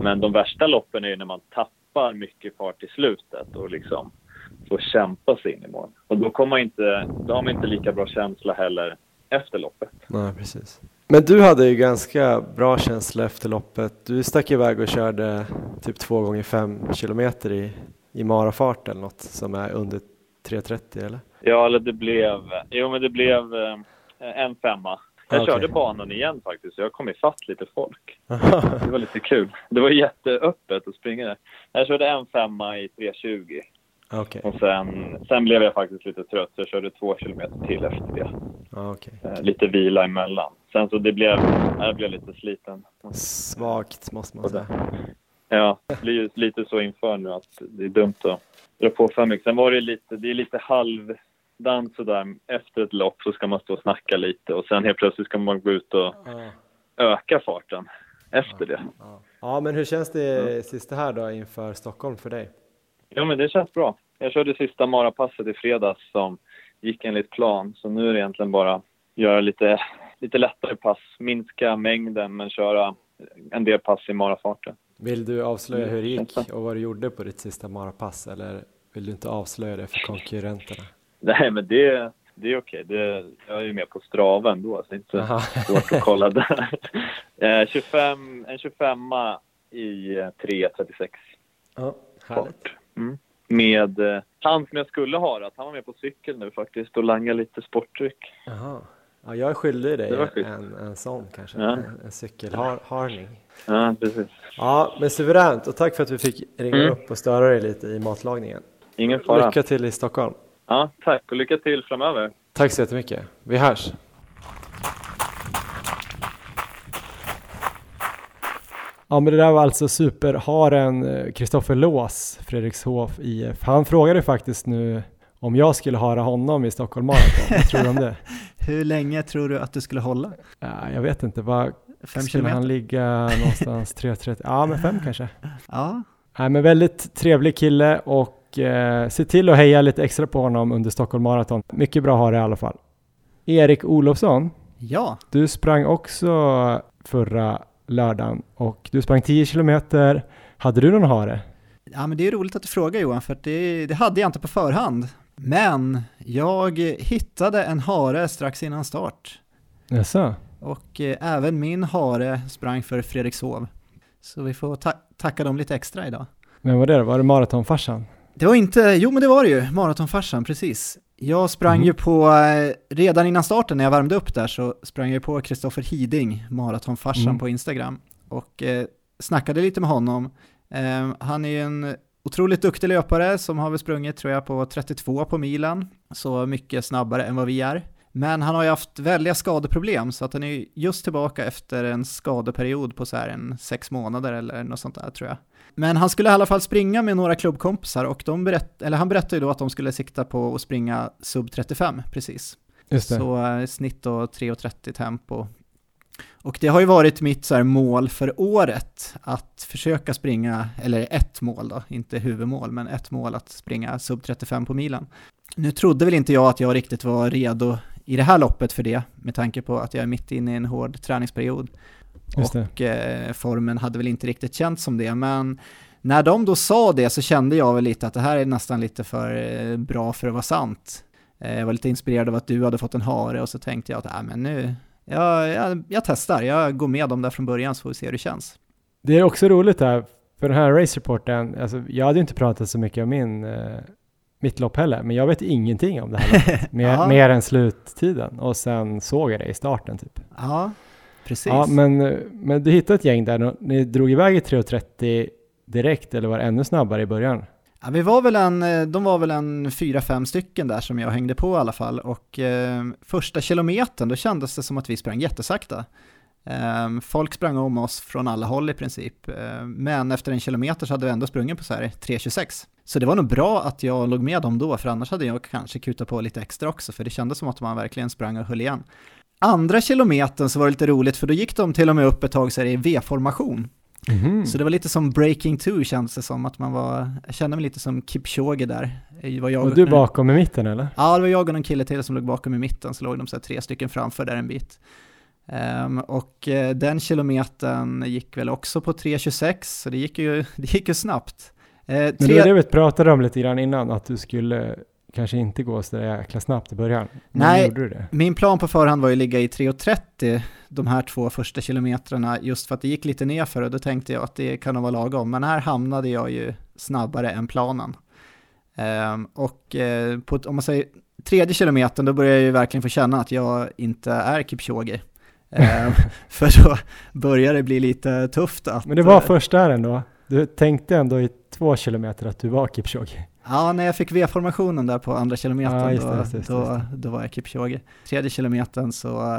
Men de värsta loppen är ju när man tappar mycket fart i slutet och liksom få kämpa sig in i mål. Och då, kommer inte, då har man inte lika bra känsla heller efter loppet. Nej, precis. Men du hade ju ganska bra känsla efter loppet. Du stack iväg och körde typ två gånger fem kilometer i, i marafart eller något som är under 3.30 eller? Ja, eller det blev, jo men det blev eh, en femma. Jag Okej. körde banan igen faktiskt, så jag kom ifatt lite folk. Det var lite kul. Det var jätteöppet att springa där. Jag körde en femma i 3.20 Okej, och sen, sen blev jag faktiskt lite trött så jag körde två kilometer till efter det. ja, okej. Eh, lite vila emellan. Sen så det blev, jag blev lite sliten. Svagt måste man säga. Ja, det blir ju lite så inför nu att det är dumt att dra på för mycket. Sen var det lite, det är lite halvdant sådär. Efter ett lopp så ska man stå och snacka lite och sen helt plötsligt ska man gå ut och öka farten efter det. ja. ja, men hur känns det sista här då inför Stockholm för dig? Ja, men det känns bra. Jag körde sista marapasset i fredags som gick enligt plan. Så nu är det egentligen bara göra lite, lite lättare pass, minska mängden men köra en del pass i marafarten. Vill du avslöja hur det gick och vad du gjorde på ditt sista marapass eller vill du inte avslöja det för konkurrenterna? *laughs* Nej, men det, det är okej. Det, jag är ju med på Strava ändå, så det är inte Aha. *laughs* svårt att kolla där. *laughs* Eh, 25, en 25 i eh, 3.36 Ja, härligt. Mm. Med eh, han som jag skulle ha, att han var med på cykel nu faktiskt och langade lite sportdryck. Jaha. Ja, jag är skyldig dig en, en sån kanske, Ja. en, en cykelharning. Ja, precis. Ja, men suveränt och tack för att vi fick ringa Mm. upp och störa dig lite i matlagningen. Ingen fara. Lycka till i Stockholm. Ja, tack och lycka till framöver. Tack så jättemycket. Vi hörs. Ja men det där var alltså superharen eh, Kristoffer Lås, Fredrikshof IF. Han frågade faktiskt nu om jag skulle hara honom i Stockholm Marathon. Vad tror du om det? *laughs* Hur länge tror du att du skulle hålla? Ja, jag vet inte, vad skulle han kilometer? ligga någonstans *laughs* 3.30? Ja men fem kanske. Ja, Nej men väldigt trevlig kille och eh, se till att heja lite extra på honom under Stockholm Marathon. Mycket bra hare i alla fall. Erik Olofsson, ja, du sprang också förra lördagen och du sprang 10 kilometer. Hade du någon hare? Ja, men det är roligt att du frågar Johan, för det, det hade jag inte på förhand. Men jag hittade en hare strax innan start. Jaså? Och eh, även min hare sprang för Fredrikshov. Så vi får ta- tacka dem lite extra idag. Men vad är det? Var det maratonfarsan? Det var inte, jo men det var det ju, maratonfarsan, precis. Jag sprang Mhm. ju på, eh, redan innan starten när jag värmde upp där så sprang jag på Kristoffer Hiding, maratonfarsan Mm. på Instagram. Och eh, snackade lite med honom. Eh, han är ju en otroligt duktig löpare som har väl sprungit tror jag på 32 på milen. Så mycket snabbare än vad vi är. Men han har ju haft väldiga skadeproblem så att han är ju just tillbaka efter en skadeperiod på så här en sex månader eller något sånt där tror jag. Men han skulle i alla fall springa med några klubbkompisar och de berätt, eller han berättade ju då att de skulle sikta på att springa sub 35 precis. Just det. Så eh, snitt då 3.30 tempo. Och det har ju varit mitt så här mål för året att försöka springa, eller ett mål då, inte huvudmål, men ett mål att springa sub 35 på milen. Nu trodde väl inte jag att jag riktigt var redo i det här loppet för det, med tanke på att jag är mitt inne i en hård träningsperiod. Just. Och eh, formen hade väl inte riktigt känts som det, men när de då sa det så kände jag väl lite att det här är nästan lite för eh, bra för att vara sant. Eh, jag var lite inspirerad av att du hade fått en hare och så tänkte jag att äh, men nu, jag, jag, jag testar, jag går med dem där från början så får vi se hur det känns. Det är också roligt här, för den här race reporten, alltså jag hade ju inte pratat så mycket om min, eh, mitt lopp heller, men jag vet ingenting om det här loppet, *laughs* mer, mer än sluttiden och sen såg jag det i starten typ. Ja, precis. Ja, men, men du hittade ett gäng där, ni drog iväg i 3.30 direkt eller var det ännu snabbare i början? Ja, vi var väl en, eh, de var väl en fyra, fem stycken där som jag hängde på i alla fall och eh, första kilometern då kändes det som att vi sprang jättesakta. Eh, folk sprang om oss från alla håll i princip, eh, men efter en kilometer så hade vi ändå sprungit på så här 3.26. Så det var nog bra att jag låg med dem då, för annars hade jag kanske kutat på lite extra också, för det kändes som att man verkligen sprang och höll igen. Andra kilometern så var det lite roligt, för då gick de till och med upp ett tag så här i V-formation. Mhm. Så det var lite som Breaking 2 kändes det som, att man var, jag kände mig lite som Kipchoge där. Var jag, Och du bakom i mitten eller? Ja, det var jag och en kille till som låg bakom i mitten, så låg de så här tre stycken framför där en bit. Ehm, och eh, den kilometern gick väl också på 3.26, så det gick ju, *laughs* det gick ju snabbt. Eh, Men det tre- var det vi pratade om lite grann innan, att du skulle kanske inte gå så där jäkla snabbt i början. Men Nej. gjorde du det? Min plan på förhand var ju att ligga i 3.30 de här två första kilometrarna just för att det gick lite nerför och då tänkte jag att det kan nog vara lagom. Men här hamnade jag ju snabbare än planen. Ehm, och eh, på, om man säger tredje kilometern då börjar jag ju verkligen få känna att jag inte är Kipchoge. Ehm, *laughs* *laughs* för då börjar det bli lite tufft att... Men det var eh, först där ändå. Du tänkte ändå i två kilometer att du var Kipchoge. Ja, när jag fick V-formationen där på andra kilometern, Ja, just det, då, just det, just det, då, då var jag Kipchoge. Tredje kilometern så,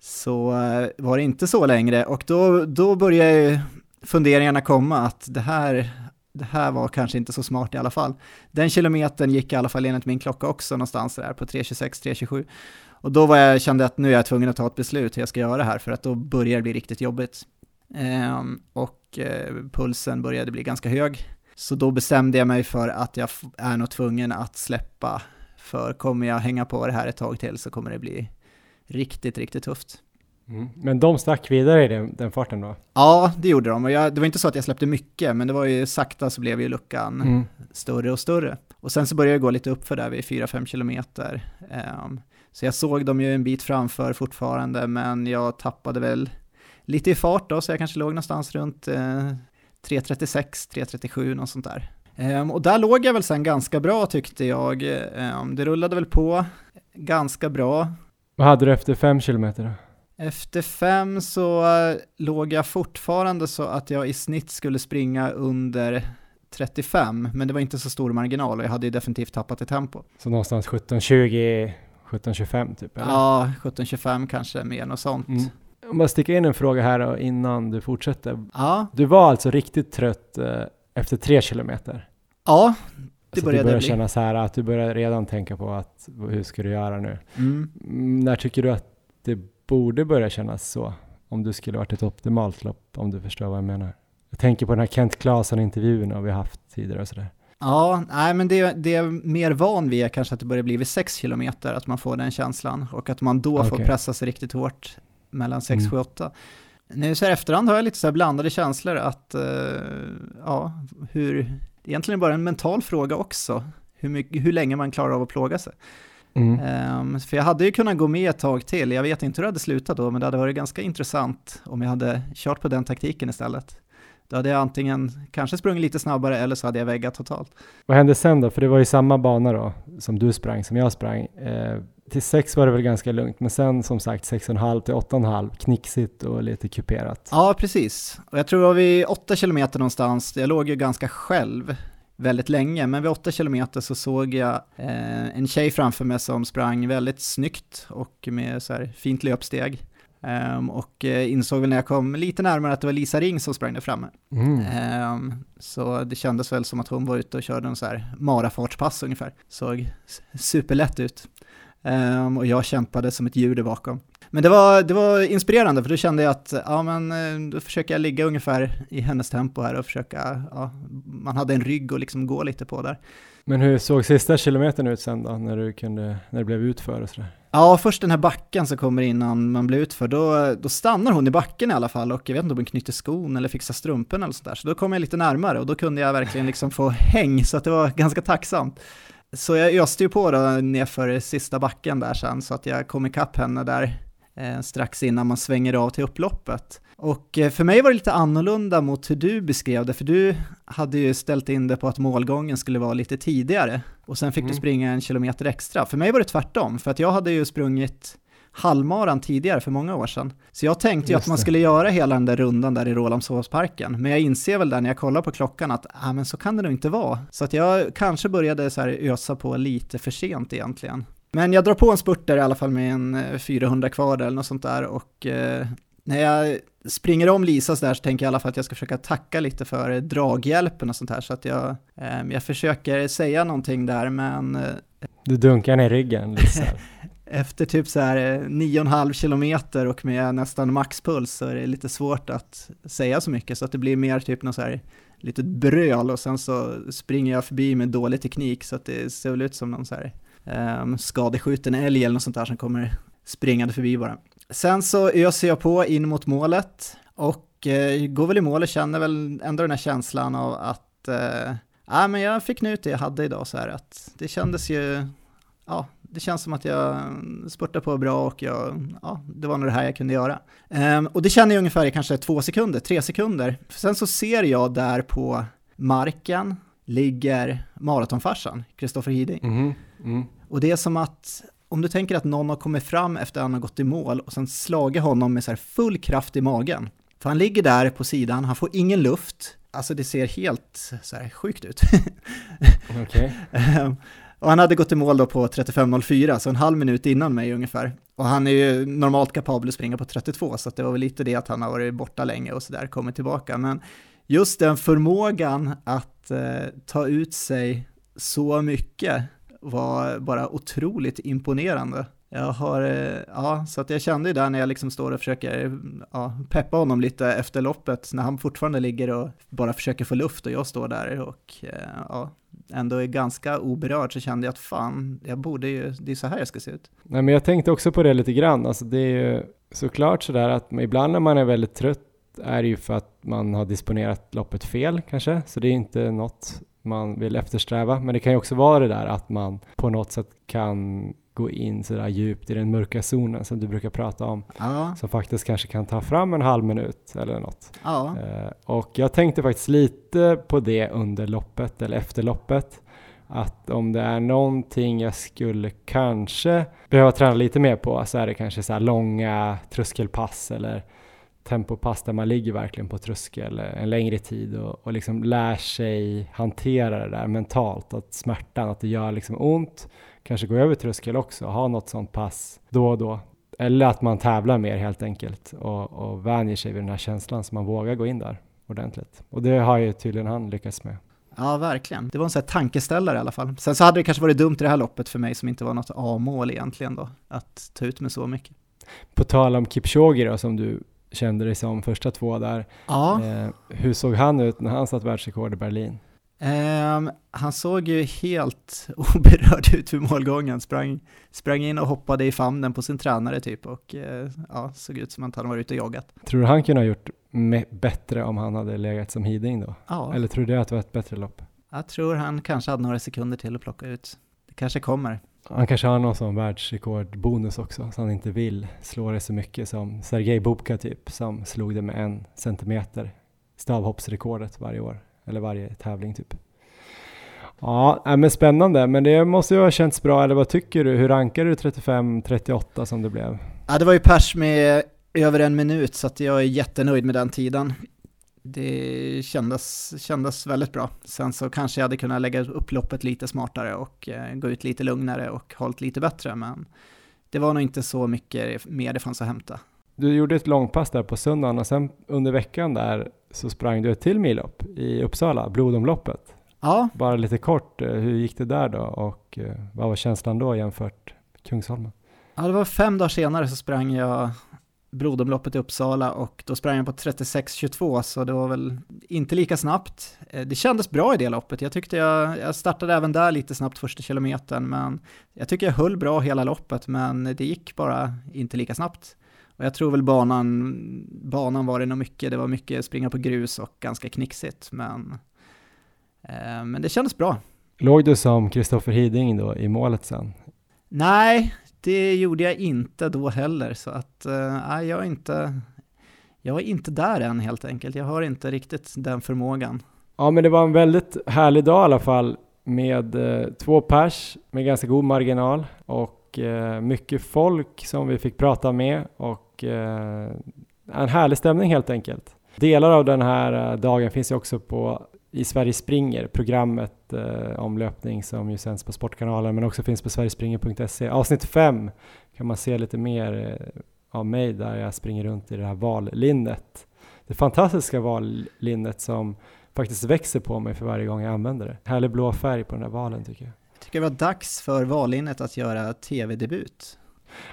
så var det inte så längre och då, då började ju funderingarna komma att det här, det här var kanske inte så smart i alla fall. Den kilometern gick i alla fall enligt min klocka också någonstans där på 3.26, 3.27. Och då var jag, kände jag att nu är jag tvungen att ta ett beslut hur jag ska göra det här för att då börjar det bli riktigt jobbigt. Ehm, och eh, pulsen började bli ganska hög. Så då bestämde jag mig för att jag är nog tvungen att släppa. För kommer jag hänga på det här ett tag till så kommer det bli riktigt, riktigt tufft. Mm. Men de stack vidare i den, den farten då? Ja, det gjorde de. Och jag, det var inte så att jag släppte mycket, men det var ju sakta så blev ju luckan Mm. större och större. Och sen så började jag gå lite uppför där vid 4-5 kilometer. Ehm, så jag såg dem ju en bit framför fortfarande, men jag tappade väl lite i fart då, så jag kanske låg någonstans runt eh, 3.36, 3.37, något sånt där. Ehm, och där låg jag väl sen ganska bra tyckte jag. Ehm, det rullade väl på ganska bra. Vad hade du efter fem kilometer då? Efter fem så eh, låg jag fortfarande så att jag i snitt skulle springa under 35, men det var inte så stor marginal och jag hade ju definitivt tappat i tempo. Så någonstans 17.20, 17.25 typ? Eller? Ja, 17-25 kanske, mer något sånt. Mm. Om jag sticker in en fråga här innan du fortsätter. Ja, Du var alltså riktigt trött eh, efter tre kilometer? ja, Det började du börjar bli. känna så här att du börjar redan tänka på att hur ska du göra nu? mm. Mm, när tycker du att det borde börja kännas så? Om du skulle varit ett optimalt lopp, om du förstår vad jag menar. Jag tänker på den här Kent Claesson-intervjun vi har haft tidigare och sådär. ja nej men det, det är mer van vid kanske att det börjar bli vid 6 kilometer, att man får den känslan och att man då får Okej. pressa sig riktigt hårt mellan 6, Mm. 7, 8. Nu så här efterhand har jag lite så blandade känslor att, eh, ja, hur, egentligen bara en mental fråga också, hur, mycket, hur länge man klarar av att plåga sig. Mm. Ehm, för jag hade ju kunnat gå med ett tag till, jag vet inte hur det hade slutat då, men det hade varit ganska intressant om jag hade kört på den taktiken istället. Då hade jag antingen kanske sprungit lite snabbare eller så hade jag väggat totalt. Vad hände sen då? För det var ju samma bana då som du sprang, som jag sprang. Eh, till sex var det väl ganska lugnt, men sen som sagt 6,5 till 8,5, knixigt och lite kuperat. Ja, precis. Och jag tror det var vid 8 kilometer någonstans, jag låg ju ganska själv väldigt länge, men vid 8 kilometer så såg jag eh, en tjej framför mig som sprang väldigt snyggt och med så här fint löpsteg. Ehm, och eh, insåg väl när jag kom lite närmare att det var Lisa Ring som sprang där framme. Mm. Ehm, så det kändes väl som att hon var ute och körde en så här marafartspass ungefär. Såg superlätt ut. Ehm, och jag kämpade som ett djur där bakom. Men det var, det var inspirerande för då kände jag att ja, men, eh, då försöker jag ligga ungefär i hennes tempo här och försöka, ja, man hade en rygg att liksom gå lite på där. Men hur såg sista kilometern ut sen då, när du kunde, när det blev utför och sådär? Ja, först den här backen som kommer innan man blir utför, då, då stannar hon i backen i alla fall och jag vet inte om hon knyter skon eller fixar strumpen eller sådär. Så då kom jag lite närmare och då kunde jag verkligen liksom få *laughs* häng så att det var ganska tacksamt. Så jag öste ju på då nerför sista backen där sen så att jag kom ikapp henne där eh, strax innan man svänger av till upploppet. Och eh, för mig var det lite annorlunda mot hur du beskrev det, för du hade ju ställt in det på att målgången skulle vara lite tidigare och sen fick du Mm. springa en kilometer extra. För mig var det tvärtom, för att jag hade ju sprungit halvmaran tidigare för många år sedan. Så jag tänkte ju att man skulle göra hela den där rundan där i Rålambshovsparken. Men jag inser väl där när jag kollar på klockan att ah, men så kan det nog inte vara. Så att jag kanske började så här ösa på lite för sent egentligen. Men jag drar på en spurt där i alla fall med en eh, 400 kvar eller något sånt där och eh, när jag springer om Lisa så där så tänker jag i alla fall att jag ska försöka tacka lite för draghjälpen och sånt här så att jag, eh, jag försöker säga någonting där men eh, Du dunkar ner ryggen här. *laughs* efter typ så här eh, 9,5 kilometer och med nästan maxpuls så är det lite svårt att säga så mycket så att det blir mer typ något så här litet bröl och sen så springer jag förbi med dålig teknik så att det ser väl ut som någon så här um, skadeskjuten älg eller något sånt där som kommer springande förbi bara. Sen så öser jag på in mot målet och eh, går väl i mål och känner väl ändå den här känslan av att att eh, ja, men jag fick nu ut det jag hade idag så här att det kändes ju, ja, det känns som att jag spurtade på bra och jag, ja, det var nog det här jag kunde göra. Um, och det känner jag ungefär i kanske två sekunder, tre sekunder. Sen så ser jag där på marken ligger maratonfarsan, Kristoffer Hiding. Mm. Mm. Och det är som att om du tänker att någon har kommit fram efter att han har gått i mål och sen slagit honom med så full kraft i magen. För han ligger där på sidan, han får ingen luft. Alltså det ser helt så här sjukt ut. *laughs* Okay. Och han hade gått i mål då på 35.04, så en halv minut innan mig ungefär. Och han är ju normalt kapabel att springa på 32, så det var väl lite det att han har varit borta länge och sådär, kommit tillbaka. Men just den förmågan att eh, ta ut sig så mycket var bara otroligt imponerande. Jag har, eh, ja, så att jag kände ju där när jag liksom står och försöker ja, peppa honom lite efter loppet, när han fortfarande ligger och bara försöker få luft och jag står där och eh, ja, ändå är ganska oberörd så kände jag att fan, jag borde ju, det är så här jag ska se ut. Nej men jag tänkte också på det lite grann, alltså det är ju såklart sådär att ibland när man är väldigt trött är det ju för att man har disponerat loppet fel kanske, så det är inte något man vill eftersträva. Men det kan ju också vara det där att man på något sätt kan gå in sådär djupt i den mörka zonen som du brukar prata om. Ja. Som faktiskt kanske kan ta fram en halv minut eller något. Ja. Eh, och jag tänkte faktiskt lite på det under loppet eller efter loppet. Att om det är någonting jag skulle kanske behöva träna lite mer på så är det kanske så långa tröskelpass eller tempopass där man ligger verkligen på tröskel en längre tid och, och liksom lär sig hantera det där mentalt, att smärtan, att det gör liksom ont, kanske gå över tröskel också, ha något sånt pass då och då. Eller att man tävlar mer helt enkelt och, och vänjer sig vid den här känslan så man vågar gå in där ordentligt. Och det har ju tydligen han lyckats med. Ja, verkligen. Det var en sån här tankeställare i alla fall. Sen så hade det kanske varit dumt i det här loppet för mig som inte var något A-mål egentligen då, att ta ut med så mycket. På tal om Kipchoge då, som du kände dig som första två där. Ja. Eh, hur såg han ut när han satt världsrekord i Berlin? Um, han såg ju helt *laughs* oberörd ut vid målgången, sprang, sprang in och hoppade i famnen på sin tränare typ och uh, ja, såg ut som att han var ute och joggat. Tror du han kunde ha gjort bättre om han hade legat som Hiding då? Ja. Eller tror du att det var ett bättre lopp? Jag tror han kanske hade några sekunder till att plocka ut. Det kanske kommer. Han kanske har någon sån världsrekordbonus också, så han inte vill slå det så mycket som Sergej Bubka typ, som slog det med en centimeter, stavhoppsrekordet varje år, eller varje tävling typ. Ja, men spännande, men det måste ju ha känts bra, eller vad tycker du? Hur rankar du 35-38 som det blev? Ja, det var ju pers med över en minut, så att jag är jättenöjd med den tiden det kändes, kändes väldigt bra. Sen så kanske jag hade kunnat lägga upp loppet lite smartare och eh, gå ut lite lugnare och hållit lite bättre, men det var nog inte så mycket mer det fanns att hämta. Du gjorde ett långpass där på söndagen och sen under veckan där så sprang du ett till millopp i Uppsala, blodomloppet. Ja. Bara lite kort, eh, hur gick det där då och eh, vad var känslan då jämfört med Kungsholmen? Ja, det var fem dagar senare så sprang jag blodomloppet i Uppsala och då sprang jag på 36.22 så det var väl inte lika snabbt. Eh, det kändes bra i det loppet, jag tyckte jag, jag startade även där lite snabbt första kilometern men jag tycker jag höll bra hela loppet men det gick bara inte lika snabbt. Och jag tror väl banan, banan var det nog mycket, det var mycket springa på grus och ganska knixigt men, eh, men det kändes bra. Låg du som Kristoffer Hiding då i målet sen? Nej, det gjorde jag inte då heller, så att äh, jag, är inte, jag är inte där än helt enkelt. Jag har inte riktigt den förmågan. Ja, men det var en väldigt härlig dag i alla fall med eh, två pers med ganska god marginal och eh, mycket folk som vi fick prata med och eh, en härlig stämning helt enkelt. Delar av den här eh, dagen finns ju också på i Sverige springer, programmet eh, om löpning som ju sänds på Sportkanalen men också finns på sverigespringer.se. Avsnitt 5 kan man se lite mer eh, av mig där jag springer runt i det här vallinnet. Det fantastiska vallinnet som faktiskt växer på mig för varje gång jag använder det. Härlig blå färg på den här valen tycker jag. Jag tycker det var dags för vallinnet att göra tv-debut.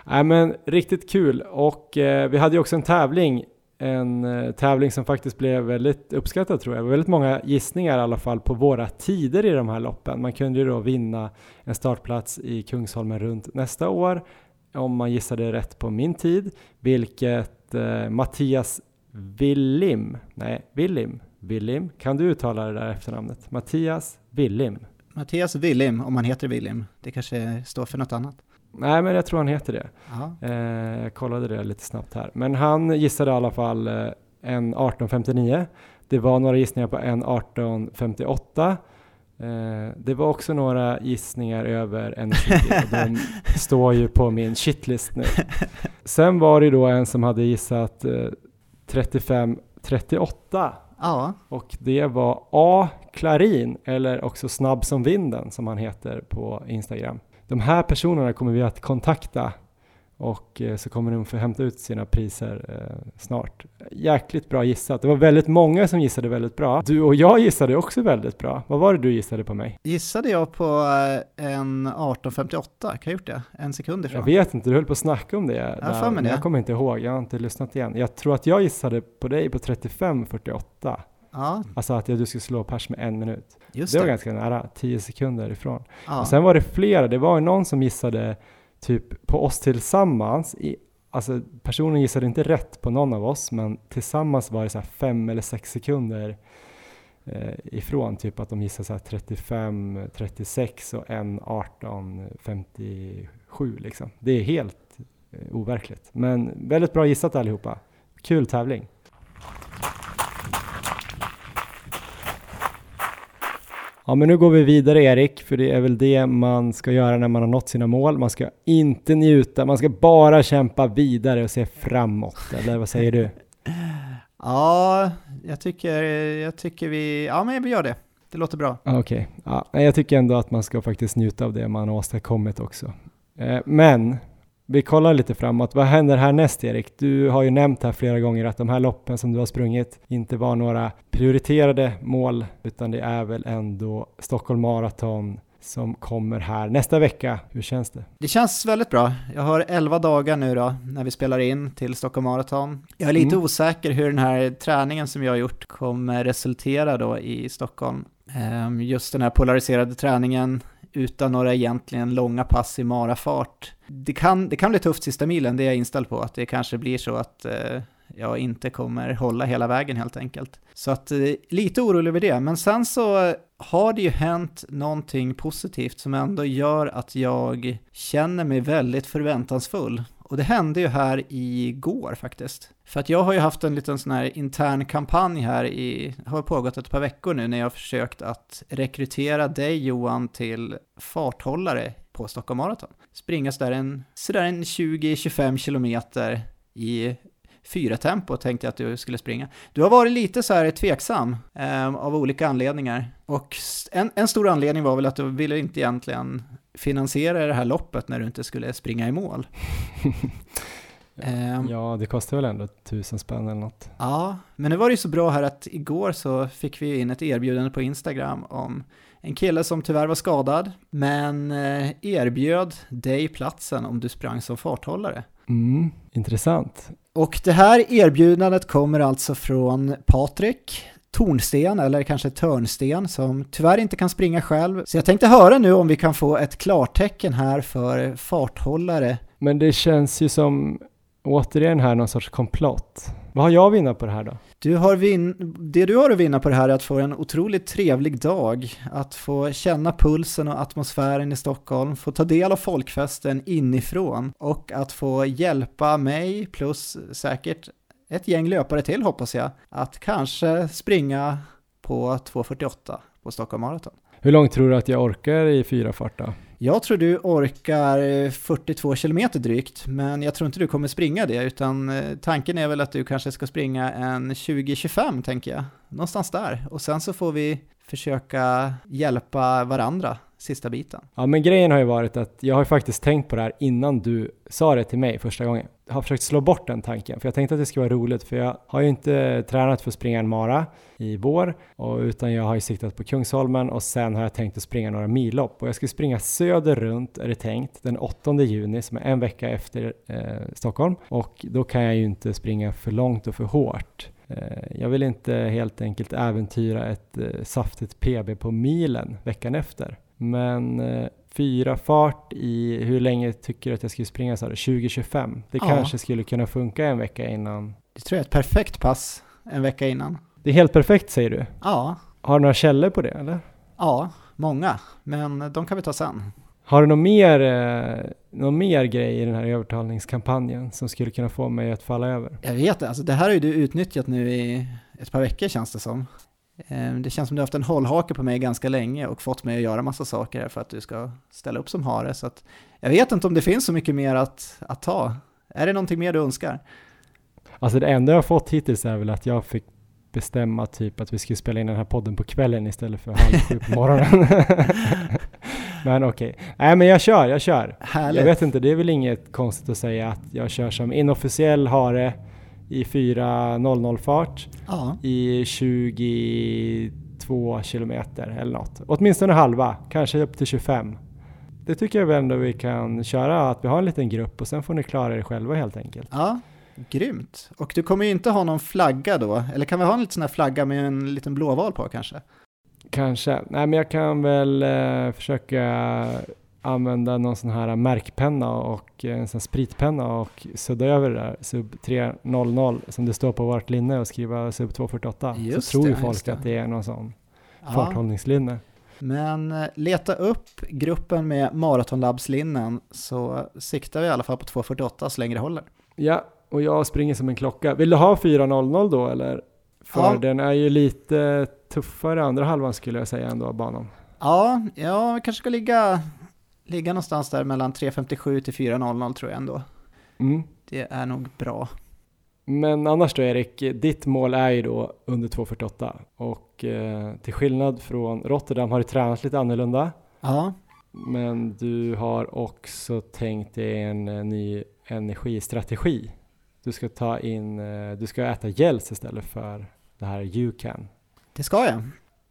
Nej men riktigt kul och eh, vi hade ju också en tävling en eh, tävling som faktiskt blev väldigt uppskattad tror jag. Väldigt många gissningar i alla fall på våra tider i de här loppen. Man kunde ju då vinna en startplats i Kungsholmen runt nästa år om man gissade rätt på min tid, vilket eh, Mattias Willim, nej, Willim, Willim. Kan du uttala det där efternamnet? Mattias Willim. Mattias Willim, om han heter Willim. Det kanske står för något annat. Nej, men jag tror han heter det. Eh, jag kollade det lite snabbt här. Men han gissade i alla fall eh, en 1859. Det var några gissningar på en 1858. Eh, det var också några gissningar över en 20 och *laughs* de står ju på min shitlist nu. Sen var det då en som hade gissat eh, 3538 ja, och det var A. Klarin eller också Snabb som vinden som han heter på Instagram. De här personerna kommer vi att kontakta och eh, så kommer de få hämta ut sina priser eh, snart. Jäkligt bra gissat. Det var väldigt många som gissade väldigt bra. Du och jag gissade också väldigt bra. Vad var det du gissade på mig? gissade jag på eh, en 1858? Kan jag ha gjort det? En sekund ifrån? Jag vet inte, du höll på att snacka om det. där, för mig men jag kommer inte ihåg, jag har inte lyssnat igen. Jag tror att jag gissade på dig på 35-48. Ja, Alltså att du skulle slå pers med en minut. just Det var det. ganska nära, 10 sekunder ifrån. Ja. Och sen var det flera, det var någon som gissade typ på oss tillsammans. I, alltså personen gissade inte rätt på någon av oss, men tillsammans var det så fem eller sex sekunder eh, ifrån. Typ att de gissade så här 35, 36 och en 18, 57 liksom. Det är helt eh, overkligt. Men väldigt bra gissat allihopa. Kul tävling. Ja, men nu går vi vidare Erik, för det är väl det man ska göra när man har nått sina mål. Man ska inte njuta, man ska bara kämpa vidare och se framåt. Eller vad säger du? *laughs* Ja, jag tycker, jag tycker vi, ja men vi gör det. Det låter bra. Okej, ja, nej, jag tycker ändå att man ska faktiskt njuta av det man har åstadkommit också. Eh, men vi kollar lite framåt. Vad händer härnäst Erik? Du har ju nämnt här flera gånger att de här loppen som du har sprungit inte var några prioriterade mål, utan det är väl ändå Stockholm Marathon som kommer här nästa vecka. Hur känns det? Det känns väldigt bra. Jag har 11 dagar nu då när vi spelar in till Stockholm Marathon. Jag är lite Mm. osäker hur den här träningen som jag har gjort kommer resultera då i Stockholm. Ehm, Just den här polariserade träningen utan några egentligen långa pass i marafart. Det kan, det kan bli tufft sista milen, det är jag inställd på. Att det kanske blir så att eh, jag inte kommer hålla hela vägen helt enkelt. Så att eh, lite orolig över det. Men sen så har det ju hänt någonting positivt som ändå gör att jag känner mig väldigt förväntansfull. Och det hände ju här igår faktiskt. För att jag har ju haft en liten sån här intern kampanj här i, har pågått ett par veckor nu när jag har försökt att rekrytera dig Johan till farthållare på Stockholm Marathon. Springa där en, sådär en 20-25 kilometer i fyra tempo tänkte jag att du skulle springa. Du har varit lite så här tveksam eh, av olika anledningar. Och en, en stor anledning var väl att du ville inte egentligen finansiera det här loppet när du inte skulle springa i mål. *laughs* Ehm, Ja, det kostar väl ändå tusen spänn eller något. Ja, men nu var det ju så bra här att igår så fick vi in ett erbjudande på Instagram om en kille som tyvärr var skadad, men eh, erbjöd dig platsen om du sprang som farthållare. Mm, intressant. Och det här erbjudandet kommer alltså från Patrik Tornsten, eller kanske Törnsten, som tyvärr inte kan springa själv. Så jag tänkte höra nu om vi kan få ett klartecken här för farthållare. Men det känns ju som återigen här någon sorts komplott. Vad har jag att vinna på det här då? Du har vin- det du har att vinna på det här är att få en otroligt trevlig dag, att få känna pulsen och atmosfären i Stockholm, få ta del av folkfesten inifrån och att få hjälpa mig plus säkert ett gäng löpare till hoppas jag, att kanske springa på 2.48 på Stockholm Marathon. Hur långt tror du att jag orkar i fyra fart då? Jag tror du orkar eh, 42 kilometer drygt, men jag tror inte du kommer springa det, utan eh, tanken är väl att du kanske ska springa en 20-25 tänker jag. Någonstans där. Och sen så får vi försöka hjälpa varandra sista biten. Ja, men grejen har ju varit att jag har faktiskt tänkt på det här innan du sa det till mig första gången. Jag har försökt slå bort den tanken, för jag tänkte att det skulle vara roligt, för jag har ju inte tränat för att springa en mara i vår, och, utan jag har ju siktat på Kungsholmen och sen har jag tänkt att springa några millopp. Och jag ska springa söder runt, är det tänkt, den 8 juni, som är en vecka efter eh, Stockholm. Och då kan jag ju inte springa för långt och för hårt. Eh, jag vill inte helt enkelt äventyra ett eh, saftigt PB på milen veckan efter. Men eh, fyra fart i, hur länge tycker du att jag skulle springa sa du? 2025? Det Ja. kanske skulle kunna funka en vecka innan. Det tror jag är ett perfekt pass en vecka innan. Det är helt perfekt säger du. Ja, Har du några källor på det eller? ja, många, men de kan vi ta sen. Har du någon mer, eh, någon mer grej i den här övertalningskampanjen som skulle kunna få mig att falla över? Jag vet det, alltså det här har ju du utnyttjat nu i ett par veckor känns det som. Eh, Det känns som du har haft en hållhake på mig ganska länge och fått mig att göra massa saker här för att du ska ställa upp som hare. Så att jag vet inte om det finns så mycket mer att, att ta. Är det någonting mer du önskar? Alltså det enda jag har fått hittills är väl att jag fick bestämma typ att vi skulle spela in den här podden på kvällen istället för halv sju på morgonen. *laughs* men okej, nej men jag kör, jag kör. Härligt. Jag vet inte, det är väl inget konstigt att säga att jag kör som inofficiell hare i 4.00 fart Ja, i 22 kilometer eller något. Åtminstone halva, kanske upp till 25. Det tycker jag väl ändå vi kan köra, att vi har en liten grupp och sen får ni klara er själva helt enkelt. ja, grymt. Och du kommer ju inte ha någon flagga då, eller kan vi ha en liten sån här flagga med en liten blåval på kanske? Kanske. Nej men jag kan väl eh, försöka använda någon sån här märkpenna och eh, en sån här spritpenna och sudda över det där sub 300 som det står på vårt linne och skriva sub 248. Just så tror ju folk det. att det är någon sån Ja, farthållningslinne. men eh, leta upp gruppen med maratonlabbslinnen så siktar vi i alla fall på 2.48 så länge det håller. Ja, och jag springer som en klocka. Vill du ha 4.00 då eller? För Ja. den är ju lite tuffare andra halvan skulle jag säga ändå av banan. Ja, ja, vi kanske ska ligga, ligga någonstans där mellan 3.57 till 4.00 tror jag ändå. Mm. Det är nog bra. Men annars då Erik, ditt mål är ju då under 2.48 och eh, till skillnad från Rotterdam har du tränat lite annorlunda Ja, men du har också tänkt dig en eh, ny energistrategi. Du ska ta in, eh, du ska äta gels istället för det här you can. det ska jag.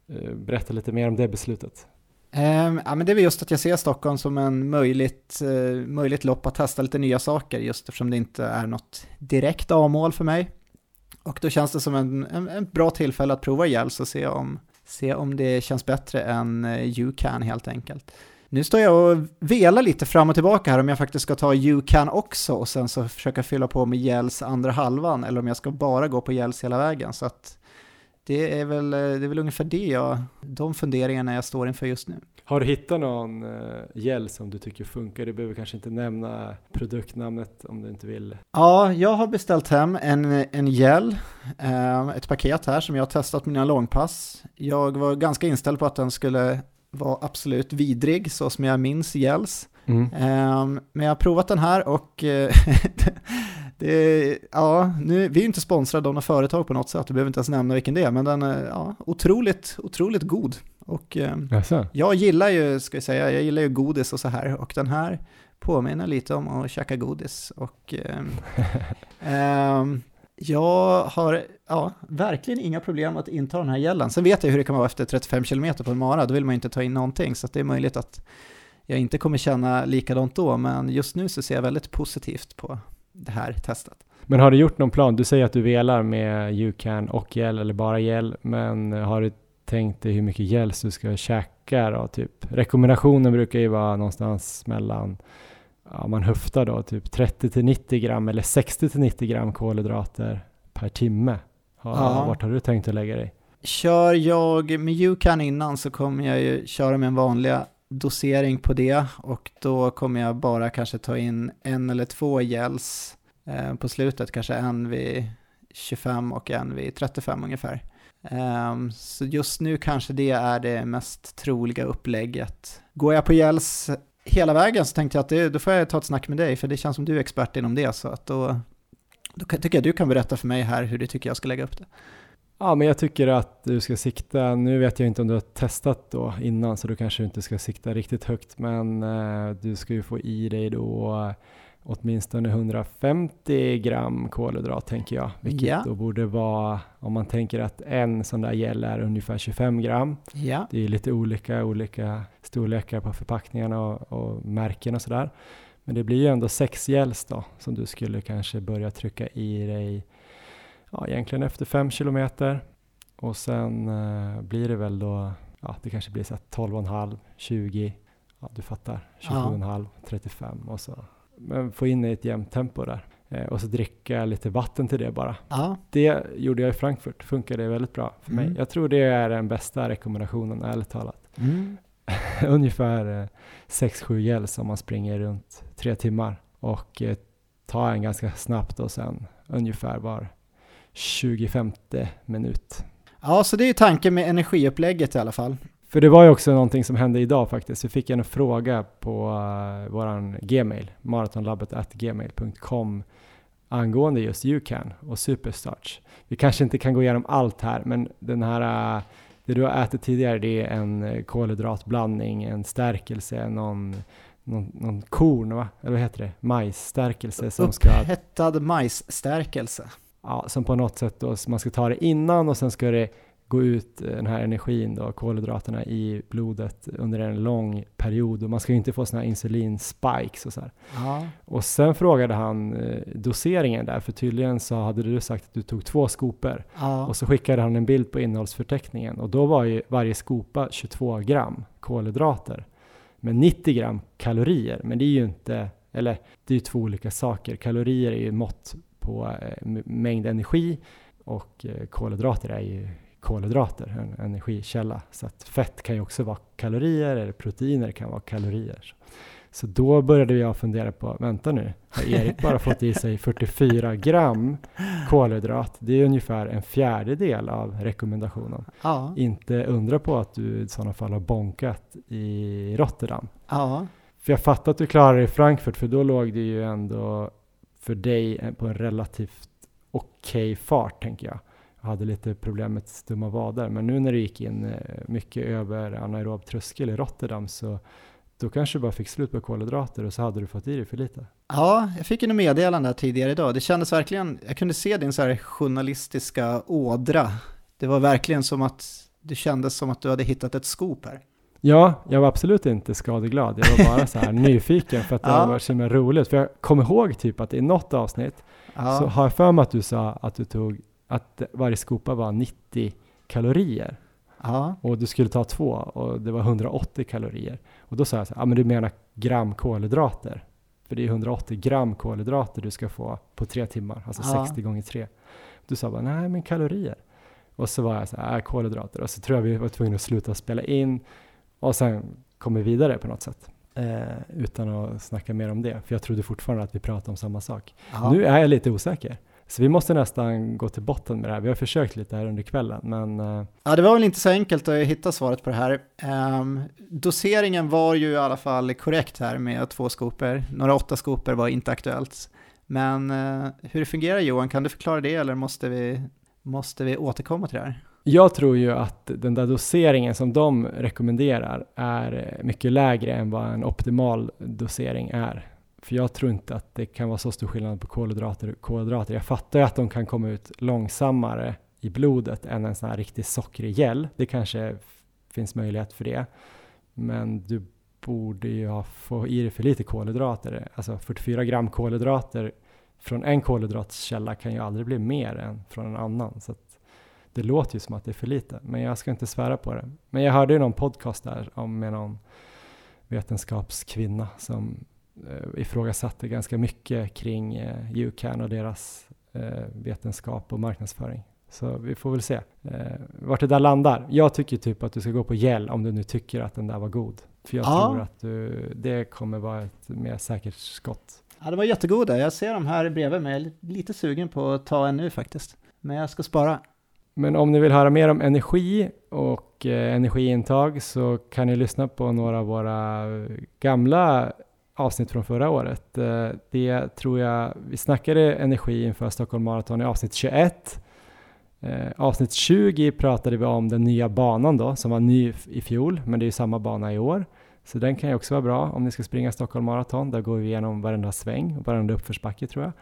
Eh, berätta lite mer om det beslutet. Ehm, ja, men det är väl just att jag ser Stockholm som en möjligt, eh, möjligt lopp att testa lite nya saker just eftersom det inte är något direkt A-mål för mig. Och då känns det som en, en, en bra tillfälle att prova gels och se om, se om det känns bättre än eh, U-Can helt enkelt. Nu står jag och velar lite fram och tillbaka här om jag faktiskt ska ta U-Can också och sen så försöka fylla på med gels andra halvan eller om jag ska bara gå på gels hela vägen. Så att det är väl, eh, det är väl ungefär det jag, de funderingarna jag står inför just nu. Har du hittat någon uh, gel som du tycker funkar? Du behöver kanske inte nämna produktnamnet om du inte vill. Ja, jag har beställt hem en, en gel, eh, ett paket här som jag har testat mina långpass. Jag var ganska inställd på att den skulle vara absolut vidrig så som jag minns gels. Mm. Eh, men jag har provat den här och eh, *laughs* det, ja, nu, vi är ju inte sponsrade av något företag på något sätt, du behöver inte ens nämna vilken det är, men den är ja, otroligt, otroligt god. Och eh, jag gillar ju, ska jag säga, jag gillar ju godis och så här och den här påminner lite om att käka godis och ehm, *laughs* ehm, jag har ja, verkligen inga problem att inta den här gällen. Sen vet jag hur det kan vara efter 35 km på en mara, då vill man ju inte ta in någonting så det är möjligt att jag inte kommer känna likadant då, men just nu så ser jag väldigt positivt på det här testet. Men har du gjort någon plan? Du säger att du velar med you can och gel eller bara gel, men har du tänkt dig hur mycket gels du ska käka då? Typ. Rekommendationen brukar ju vara någonstans mellan, ja, man höftar då, typ 30 till 90 gram eller 60 till 90 gram kolhydrater per timme. Har, Ja. Vart har du tänkt att lägga dig? Kör jag med UCAN innan så kommer jag ju köra med en vanliga dosering på det och då kommer jag bara kanske ta in en eller två gels eh, på slutet, kanske en vid 25 och en vid 35 ungefär. Ehm, så just nu kanske det är det mest troliga upplägget. Går jag på gels hela vägen så tänkte jag att det, då får jag ta ett snack med dig för det känns som du är expert inom det så att då, då tycker jag du kan berätta för mig här hur du tycker jag ska lägga upp det. Ja, men jag tycker att du ska sikta, nu vet jag inte om du har testat då innan så du kanske inte ska sikta riktigt högt men eh, du ska ju få i dig då åtminstone 150 gram kolhydrat tänker jag. Vilket Ja. då borde vara, om man tänker att en sån där gel är ungefär 25 gram. Ja. Det är lite olika, olika storlekar på förpackningarna och, och märken och sådär. Men det blir ju ändå sex gels då som du skulle kanske börja trycka i dig ja, egentligen efter fem kilometer. Och sen eh, blir det väl då, ja det kanske blir så här 12,5, 20, ja du fattar, 27,5, 35 och så. Men få in i ett jämnt tempo där. Eh, och så dricka lite vatten till det bara. Ja, Det gjorde jag i Frankfurt, funkade väldigt bra för mig. Mm. Jag tror det är den bästa rekommendationen, ärligt talat. mm. *laughs* Ungefär eh, 6-7 gels om man springer runt tre timmar och eh, ta en ganska snabbt och sen ungefär var 25 minut. ja så det är ju tanken med energiupplägget i alla fall. För det var ju också någonting som hände idag faktiskt. Vi fick en fråga på uh, våran gmail, maratonlabbet.gmail.com angående just UCAN och Superstarch. Vi kanske inte kan gå igenom allt här, men den här, uh, det du har ätit tidigare, det är en uh, kolhydratblandning, en stärkelse, någon, någon, någon korn, va? eller vad heter det? Majsstärkelse som ska Upphettad majsstärkelse. Ja, som på något sätt då, man ska ta det innan och sen ska det gå ut eh, den här energin då, kolhydraterna i blodet under en lång period och man ska ju inte få såna här insulinspikes och så. Ja. Och sen frågade han eh, doseringen där, för tydligen så hade du sagt att du tog två skopor Ja. och så skickade han en bild på innehållsförteckningen och då var ju varje skopa 22 gram kolhydrater med 90 gram kalorier. Men det är ju inte, eller det är ju två olika saker. Kalorier är ju mått på eh, mängd energi och eh, kolhydrater är ju kolhydrater, en energikälla. Så att fett kan ju också vara kalorier eller proteiner kan vara kalorier. Så då började jag fundera på, vänta nu, har Erik bara fått i sig 44 gram kolhydrat? Det är ungefär en fjärdedel av rekommendationen. Ja. Inte undra på att du i sådana fall har bonkat i Rotterdam. ja. För jag fattar att du klarar dig i Frankfurt, för då låg det ju ändå för dig eh, på en relativt okej fart, tänker jag. Jag hade lite problem med stumma vader, men nu när du gick in eh, mycket över anaerob tröskel i Rotterdam så då kanske du bara fick slut på kolhydrater och så hade du fått i dig för lite. Ja, jag fick ju något meddelande här tidigare idag. Det kändes verkligen, jag kunde se din så här journalistiska ådra. Det var verkligen som att, det kändes som att du hade hittat ett scoop här. Ja, jag var absolut inte skadeglad. Jag var bara så här *laughs* nyfiken för att det Ja. var så himla roligt. För jag kommer ihåg typ att i något avsnitt Ja, så har jag för mig att du sa att du tog att varje skopa var 90 kalorier ja, och du skulle ta två och det var 180 kalorier. Och då sa jag så här, ja men du menar gram kolhydrater? För det är 180 gram kolhydrater du ska få på tre timmar, alltså Ja. 60 gånger tre. Du sa bara, nej men kalorier. Och så var jag så här, äh, kolhydrater. Och så tror jag vi var tvungna att sluta spela in och sen kom vi vidare på något sätt. Eh, utan att snacka mer om det, för jag trodde fortfarande att vi pratade om samma sak. ja. Nu är jag lite osäker. Så vi måste nästan gå till botten med det här. Vi har försökt lite här under kvällen, men eh, Ja, det var väl inte så enkelt att hitta svaret på det här. Ehm, doseringen var ju i alla fall korrekt här med två skopor. Några åtta skopor var inte aktuellt. Men eh, hur det fungerar Johan, kan du förklara det eller måste vi, måste vi återkomma till det här? Jag tror ju att den där doseringen som de rekommenderar är mycket lägre än vad en optimal dosering är. För jag tror inte att det kan vara så stor skillnad på kolhydrater och kolhydrater. Jag fattar ju att de kan komma ut långsammare i blodet än en sån här riktig sockrig gel. Det kanske finns möjlighet för det. Men du borde ju ha få i dig för lite kolhydrater. Alltså 44 gram kolhydrater från en kolhydratkälla kan ju aldrig bli mer än från en annan. Så att det låter ju som att det är för lite, men jag ska inte svära på det. Men jag hörde ju någon podcast där om med någon vetenskapskvinna som eh, ifrågasatte ganska mycket kring eh, UCAN och deras eh, vetenskap och marknadsföring. Så vi får väl se eh, vart det där landar. Jag tycker typ att du ska gå på gel om du nu tycker att den där var god. För jag Ja. tror att du, det kommer vara ett mer säkert skott. Ja, det var jättegoda. Jag ser dem här bredvid mig. Jag är lite sugen på att ta en nu faktiskt. Men jag ska spara. Men om ni vill höra mer om energi och eh, energiintag så kan ni lyssna på några av våra eh, gamla avsnitt från förra året. Eh, det tror jag, vi snackade energi inför Stockholm Marathon i avsnitt 21. Eh, avsnitt 20 pratade vi om den nya banan då, som var ny i fjol, men det är ju samma bana i år. Så den kan ju också vara bra om ni ska springa Stockholm Marathon. Där går vi igenom varenda sväng och varenda uppförsbacke tror jag.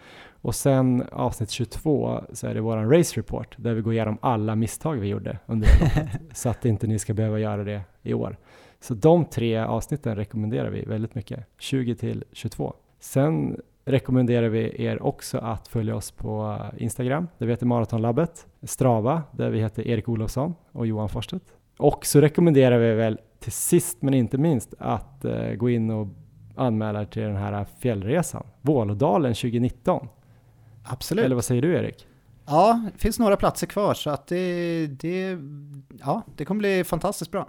Och sen avsnitt 22 så är det våran race report där vi går igenom alla misstag vi gjorde under loppet. *laughs* så att inte ni ska behöva göra det i år. Så de tre avsnitten rekommenderar vi väldigt mycket, 20 till 22. Sen rekommenderar vi er också att följa oss på Instagram, där vi heter Maratonlabbet, Strava, där vi heter Erik Olofsson och Johan Forstedt. Och så rekommenderar vi väl till sist men inte minst att eh, gå in och anmäla er till den här fjällresan, Vålådalen 2019. Absolut. Eller vad säger du Erik? Ja, det finns några platser kvar så att det, det, ja, det kommer bli fantastiskt bra.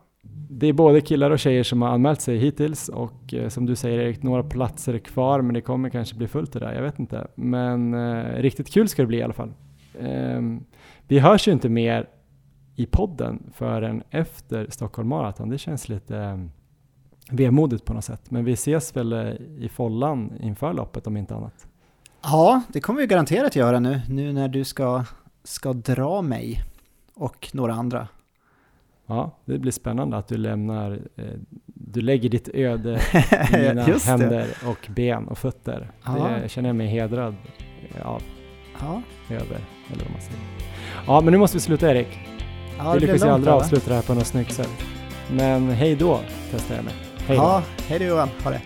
Det är både killar och tjejer som har anmält sig hittills och eh, som du säger Erik, några platser är kvar men det kommer kanske bli fullt det där, jag vet inte. Men eh, riktigt kul ska det bli i alla fall. Ehm, vi hörs ju inte mer i podden förrän efter Stockholm Marathon. Det känns lite eh, vemodigt på något sätt. Men vi ses väl eh, i follan inför loppet om inte annat. Ja, det kommer vi garanterat göra nu, nu när du ska, ska dra mig och några andra. Ja, det blir spännande att du lämnar, eh, du lägger ditt öde i *laughs* mina händer och ben och fötter. Ja. Det känner jag mig hedrad av, Ja, över, eller vad man säger. Ja, men nu måste vi sluta Erik. Ja vi lyckas ju aldrig avsluta det här på något snyggt sätt. Men hej då, testar jag med. Hej då. Ja, hej då Johan, ha det.